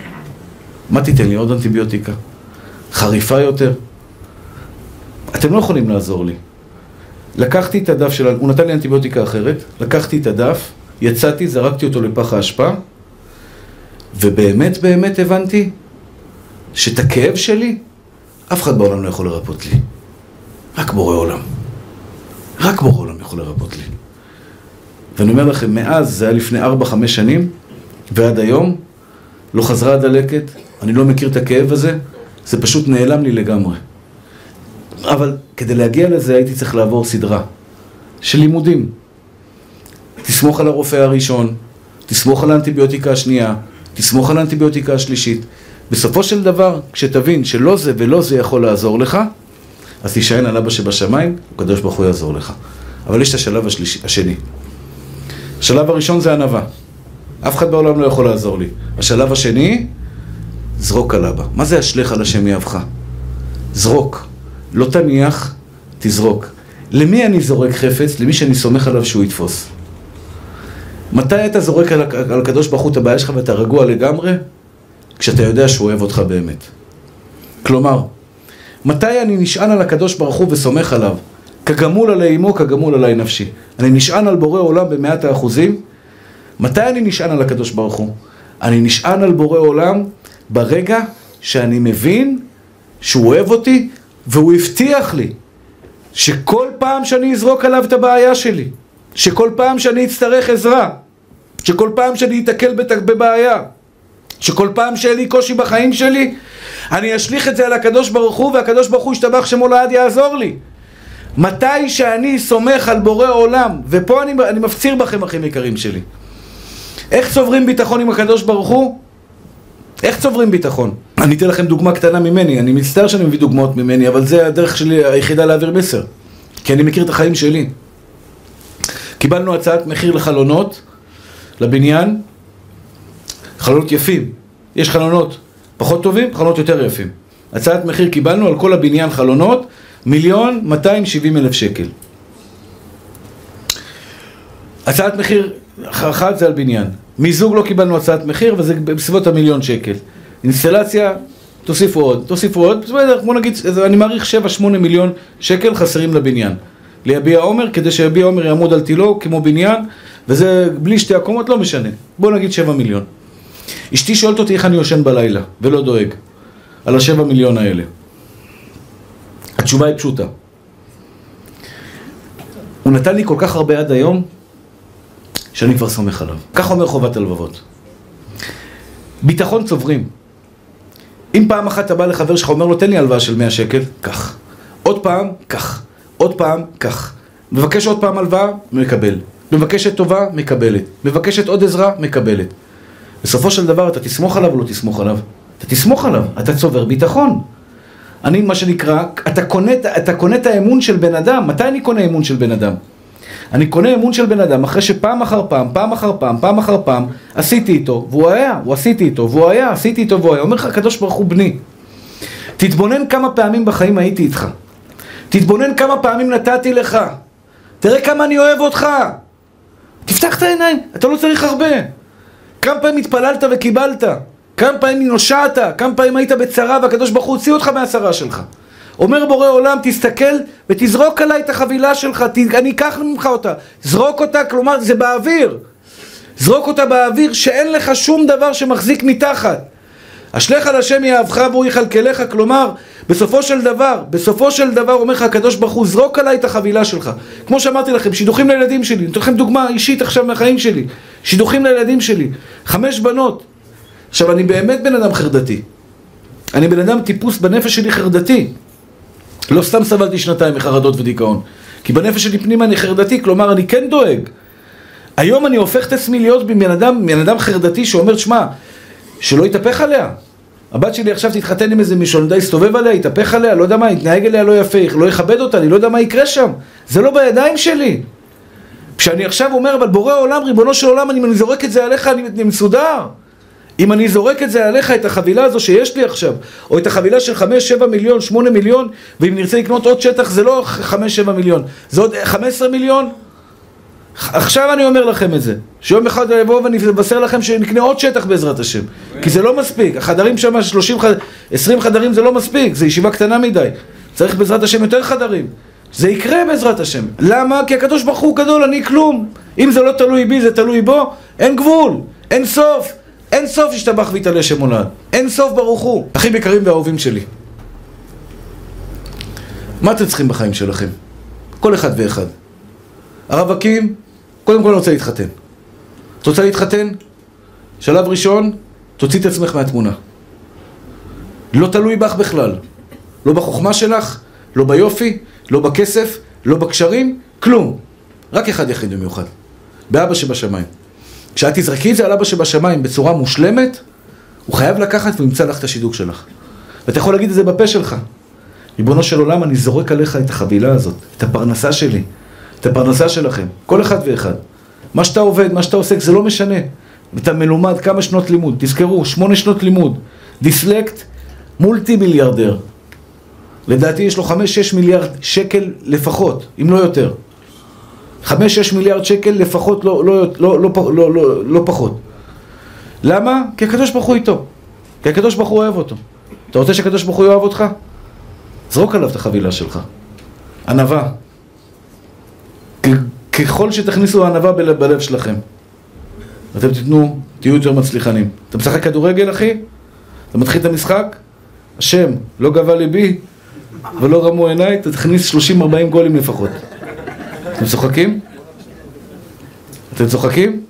מה תיתן לי? עוד אנטיביוטיקה? חריפה יותר? אתם לא יכולים לעזור לי. לקחתי את הדף של... הוא נתן לי אנטיביוטיקה אחרת, לקחתי את הדף, יצאתי, זרקתי אותו לפח האשפה, ובאמת באמת הבנתי שאת הכאב שלי אף אחד בעולם לא יכול לרפות לי. רק בורא עולם. רק בורא עולם יכול לרפות לי. ואני אומר לכם, מאז, זה היה לפני 4-5 שנים, ועד היום, לא חזרה הדלקת, אני לא מכיר את הכאב הזה, זה פשוט נעלם לי לגמרי. אבל כדי להגיע לזה הייתי צריך לעבור סדרה של לימודים. תסמוך על הרופא הראשון, תסמוך על האנטיביוטיקה השנייה, תסמוך על האנטיביוטיקה השלישית. בסופו של דבר, כשתבין שלא זה ולא זה יכול לעזור לך, אז תישען על אבא שבשמיים, הקדוש ברוך הוא יעזור לך. אבל יש את השלב השלישי, השני. השלב הראשון זה ענווה. אף אחד בעולם לא יכול לעזור לי. השלב השני, זרוק על אבא. מה זה אשליך על השם יאהבך? זרוק. לא תניח, תזרוק. למי אני זורק חפץ? למי שאני סומך עליו שהוא יתפוס. מתי אתה זורק על, על הקדוש ברוך הוא את הבעיה שלך ואתה רגוע לגמרי? כשאתה יודע שהוא אוהב אותך באמת. כלומר, מתי אני נשען על הקדוש ברוך הוא וסומך עליו? כגמול עלי אמו, כגמול עלי נפשי. אני נשען על בורא עולם במאת האחוזים. מתי אני נשען על הקדוש ברוך הוא? אני נשען על בורא עולם ברגע שאני מבין שהוא אוהב אותי והוא הבטיח לי שכל פעם שאני אזרוק עליו את הבעיה שלי, שכל פעם שאני אצטרך עזרה, שכל פעם שאני אתקל בבעיה, שכל פעם שיהיה לי קושי בחיים שלי, אני אשליך את זה על הקדוש ברוך הוא והקדוש ברוך הוא ישתבח שמו לעד יעזור לי. מתי שאני סומך על בורא עולם, ופה אני, אני מפציר בכם אחים יקרים שלי. איך צוברים ביטחון עם הקדוש ברוך הוא? איך צוברים ביטחון? אני אתן לכם דוגמה קטנה ממני, אני מצטער שאני מביא דוגמאות ממני, אבל זה הדרך שלי היחידה להעביר מסר. כי אני מכיר את החיים שלי. קיבלנו הצעת מחיר לחלונות, לבניין, חלונות יפים. יש חלונות פחות טובים, חלונות יותר יפים. הצעת מחיר קיבלנו על כל הבניין חלונות, מיליון 270 אלף שקל. הצעת מחיר אחת זה על בניין. מיזוג לא קיבלנו הצעת מחיר וזה בסביבות המיליון שקל. אינסטלציה, תוסיפו עוד, תוסיפו עוד, בסדר, בוא נגיד, אני מעריך 7-8 מיליון שקל חסרים לבניין. ליביע עומר, כדי שיביע עומר יעמוד על תילו כמו בניין, וזה בלי שתי הקומות, לא משנה. בוא נגיד 7 מיליון. אשתי שואלת אותי איך אני יושן בלילה, ולא דואג, על השבע מיליון האלה. התשובה היא פשוטה. הוא נתן לי כל כך הרבה עד היום, שאני כבר סומך עליו. כך אומר חובת הלבבות. ביטחון צוברים. אם פעם אחת אתה בא לחבר שלך, אומר לו, תן לי הלוואה של 100 שקל, קח. עוד פעם, קח. עוד פעם, קח. מבקש עוד פעם הלוואה, מקבל. מבקשת טובה, מקבלת. מבקשת עוד עזרה, מקבלת. בסופו של דבר אתה תסמוך עליו או לא תסמוך עליו? אתה תסמוך עליו, אתה צובר ביטחון. אני, מה שנקרא, אתה קונה, אתה קונה את האמון של בן אדם. מתי אני קונה אמון של בן אדם? אני קונה אמון של בן אדם אחרי שפעם אחר פעם, פעם אחר פעם, פעם אחר פעם, עשיתי איתו, והוא היה, הוא עשיתי איתו, והוא היה, עשיתי איתו, והוא היה. אומר לך הקדוש ברוך הוא בני, תתבונן כמה פעמים בחיים הייתי איתך. תתבונן כמה פעמים נתתי לך. תראה כמה אני אוהב אותך. תפתח את העיניים, אתה לא צריך הרבה. כמה פעמים התפללת וקיבלת? כמה פעמים נושעת? כמה פעמים היית בצרה והקדוש ברוך הוא הוציא אותך מהצרה שלך? אומר בורא עולם, תסתכל ותזרוק עליי את החבילה שלך, אני אקח ממך אותה. זרוק אותה, כלומר זה באוויר. זרוק אותה באוויר שאין לך שום דבר שמחזיק מתחת. אשליך על השם יאהבך והוא יכלכלך, כלומר, בסופו של דבר, בסופו של דבר אומר לך הקדוש ברוך הוא, זרוק עליי את החבילה שלך. כמו שאמרתי לכם, שידוכים לילדים שלי, אני אתן לכם דוגמה אישית עכשיו מהחיים שלי. שידוכים לילדים שלי, חמש בנות. עכשיו, אני באמת בן אדם חרדתי. אני בן אדם טיפוס בנפש שלי חרדתי. לא סתם סבלתי שנתיים מחרדות ודיכאון. כי בנפש שלי פנימה אני חרדתי, כלומר אני כן דואג. היום אני הופך את עצמי להיות בן אדם, בן אדם חרדתי שאומר, שמע, שלא יתהפך עליה. הבת שלי עכשיו תתחתן עם איזה מישהו, אני יודע, יסתובב עליה, יתהפך עליה, לא יודע מה, יתנהג אליה לא יפה, לא יכבד אותה, אני לא יודע מה יקרה שם. זה לא בידיים שלי. כשאני עכשיו אומר, אבל בורא עולם, ריבונו של עולם, אני זורק את זה עליך, אני מסודר. אם אני זורק את זה עליך, את החבילה הזו שיש לי עכשיו, או את החבילה של 5-7 מיליון, 8 מיליון, ואם נרצה לקנות עוד שטח זה לא 5-7 מיליון, זה עוד 15 מיליון? עכשיו אני אומר לכם את זה, שיום אחד אבוא ואני אבשר לכם שנקנה עוד שטח בעזרת השם, כי זה לא מספיק, החדרים שם, 30 חד... 20 חדרים זה לא מספיק, זה ישיבה קטנה מדי, צריך בעזרת השם יותר חדרים, זה יקרה בעזרת השם, למה? כי הקדוש ברוך הוא גדול, אני כלום, אם זה לא תלוי בי, זה תלוי בו, אין גבול, אין סוף אין סוף ישתבח ויתעלה שמולד. אין סוף ברוך הוא. אחים יקרים ואהובים שלי. מה אתם צריכים בחיים שלכם? כל אחד ואחד. הרווקים, קודם כל אני רוצה להתחתן. את רוצה להתחתן? שלב ראשון, תוציא את עצמך מהתמונה. לא תלוי בך בכלל. לא בחוכמה שלך, לא ביופי, לא בכסף, לא בקשרים, כלום. רק אחד יחיד במיוחד. באבא שבשמיים. כשאת תזרקי את זה על אבא שבשמיים בצורה מושלמת, הוא חייב לקחת וימצא לך את השידוק שלך. ואתה יכול להגיד את זה בפה שלך. ריבונו של עולם, אני זורק עליך את החבילה הזאת, את הפרנסה שלי, את הפרנסה שלכם, כל אחד ואחד. מה שאתה עובד, מה שאתה עוסק, זה לא משנה. אתה מלומד כמה שנות לימוד, תזכרו, שמונה שנות לימוד. דיסלקט, מולטי מיליארדר. לדעתי יש לו חמש-שש מיליארד שקל לפחות, אם לא יותר. חמש-שש מיליארד שקל לפחות, לא, לא, לא, לא, לא, לא, לא פחות. למה? כי הקדוש ברוך הוא איתו. כי הקדוש ברוך הוא אוהב אותו. אתה רוצה שהקדוש ברוך הוא יאהב אותך? זרוק עליו את החבילה שלך. ענווה. ככל שתכניסו ענווה בלב שלכם, אתם תיתנו, תהיו יותר מצליחנים. אתה משחק כדורגל, אחי? אתה מתחיל את המשחק? השם, לא גבה ליבי ולא רמו עיניי, תכניס 30-40 גולים לפחות. אתם צוחקים? אתם צוחקים?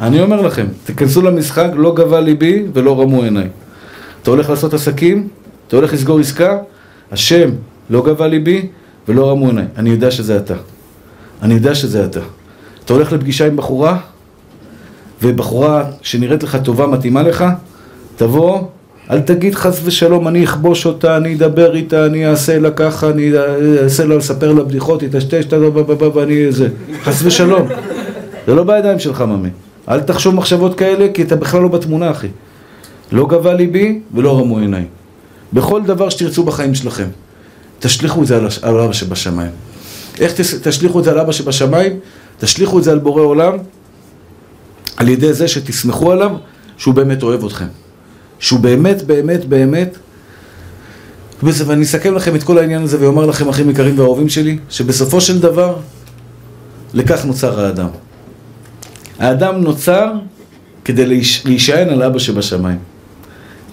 אני אומר לכם, תיכנסו למשחק, לא גבה ליבי ולא רמו עיניי. אתה הולך לעשות עסקים, אתה הולך לסגור עסקה, השם לא גבה ליבי ולא רמו עיניי. אני יודע שזה אתה. אני יודע שזה אתה. אתה הולך לפגישה עם בחורה, ובחורה שנראית לך טובה, מתאימה לך, תבוא, אל תגיד חס ושלום, אני אכבוש אותה, אני אדבר איתה, אני אעשה לה ככה, אני אעשה לה לספר לה בדיחות, יטשטש, ואני זה. חס ושלום. זה לא בידיים שלך, ממי. אל תחשוב מחשבות כאלה, כי אתה בכלל לא בתמונה, אחי. לא גבה ליבי ולא רמו עיניי. בכל דבר שתרצו בחיים שלכם, תשליכו את זה על אבא שבשמיים. איך תשליכו את זה על אבא שבשמיים? תשליכו את זה על בורא עולם, על ידי זה שתסמכו עליו שהוא באמת אוהב אתכם. שהוא באמת, באמת, באמת ואני אסכם לכם את כל העניין הזה ואומר לכם, אחים יקרים ואהובים שלי, שבסופו של דבר, לכך נוצר האדם. האדם נוצר כדי להישען על אבא שבשמיים.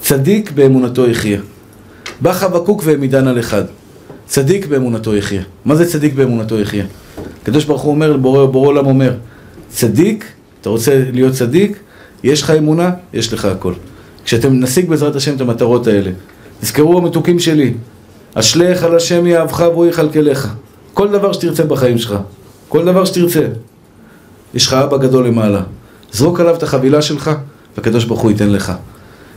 צדיק באמונתו יחיה. בא חבקוק והעמידן על אחד. צדיק באמונתו יחיה. מה זה צדיק באמונתו יחיה? הקדוש ברוך הוא אומר, בורא, בורא עולם אומר, צדיק, אתה רוצה להיות צדיק, יש לך אמונה, יש לך הכל. כשאתם נשיג בעזרת השם את המטרות האלה, תזכרו המתוקים שלי, אשליך על השם יאהבך והוא יכלכלך. כל דבר שתרצה בחיים שלך, כל דבר שתרצה. יש לך אבא גדול למעלה. זרוק עליו את החבילה שלך, והקדוש ברוך הוא ייתן לך.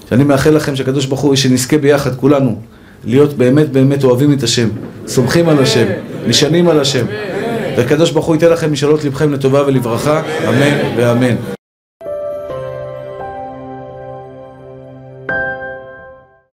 שאני מאחל לכם שהקדוש ברוך הוא, שנזכה ביחד כולנו, להיות באמת באמת אוהבים את השם, סומכים על השם, נשענים על השם. והקדוש ברוך הוא ייתן לכם משאלות לבכם לטובה ולברכה, אמן ואמן.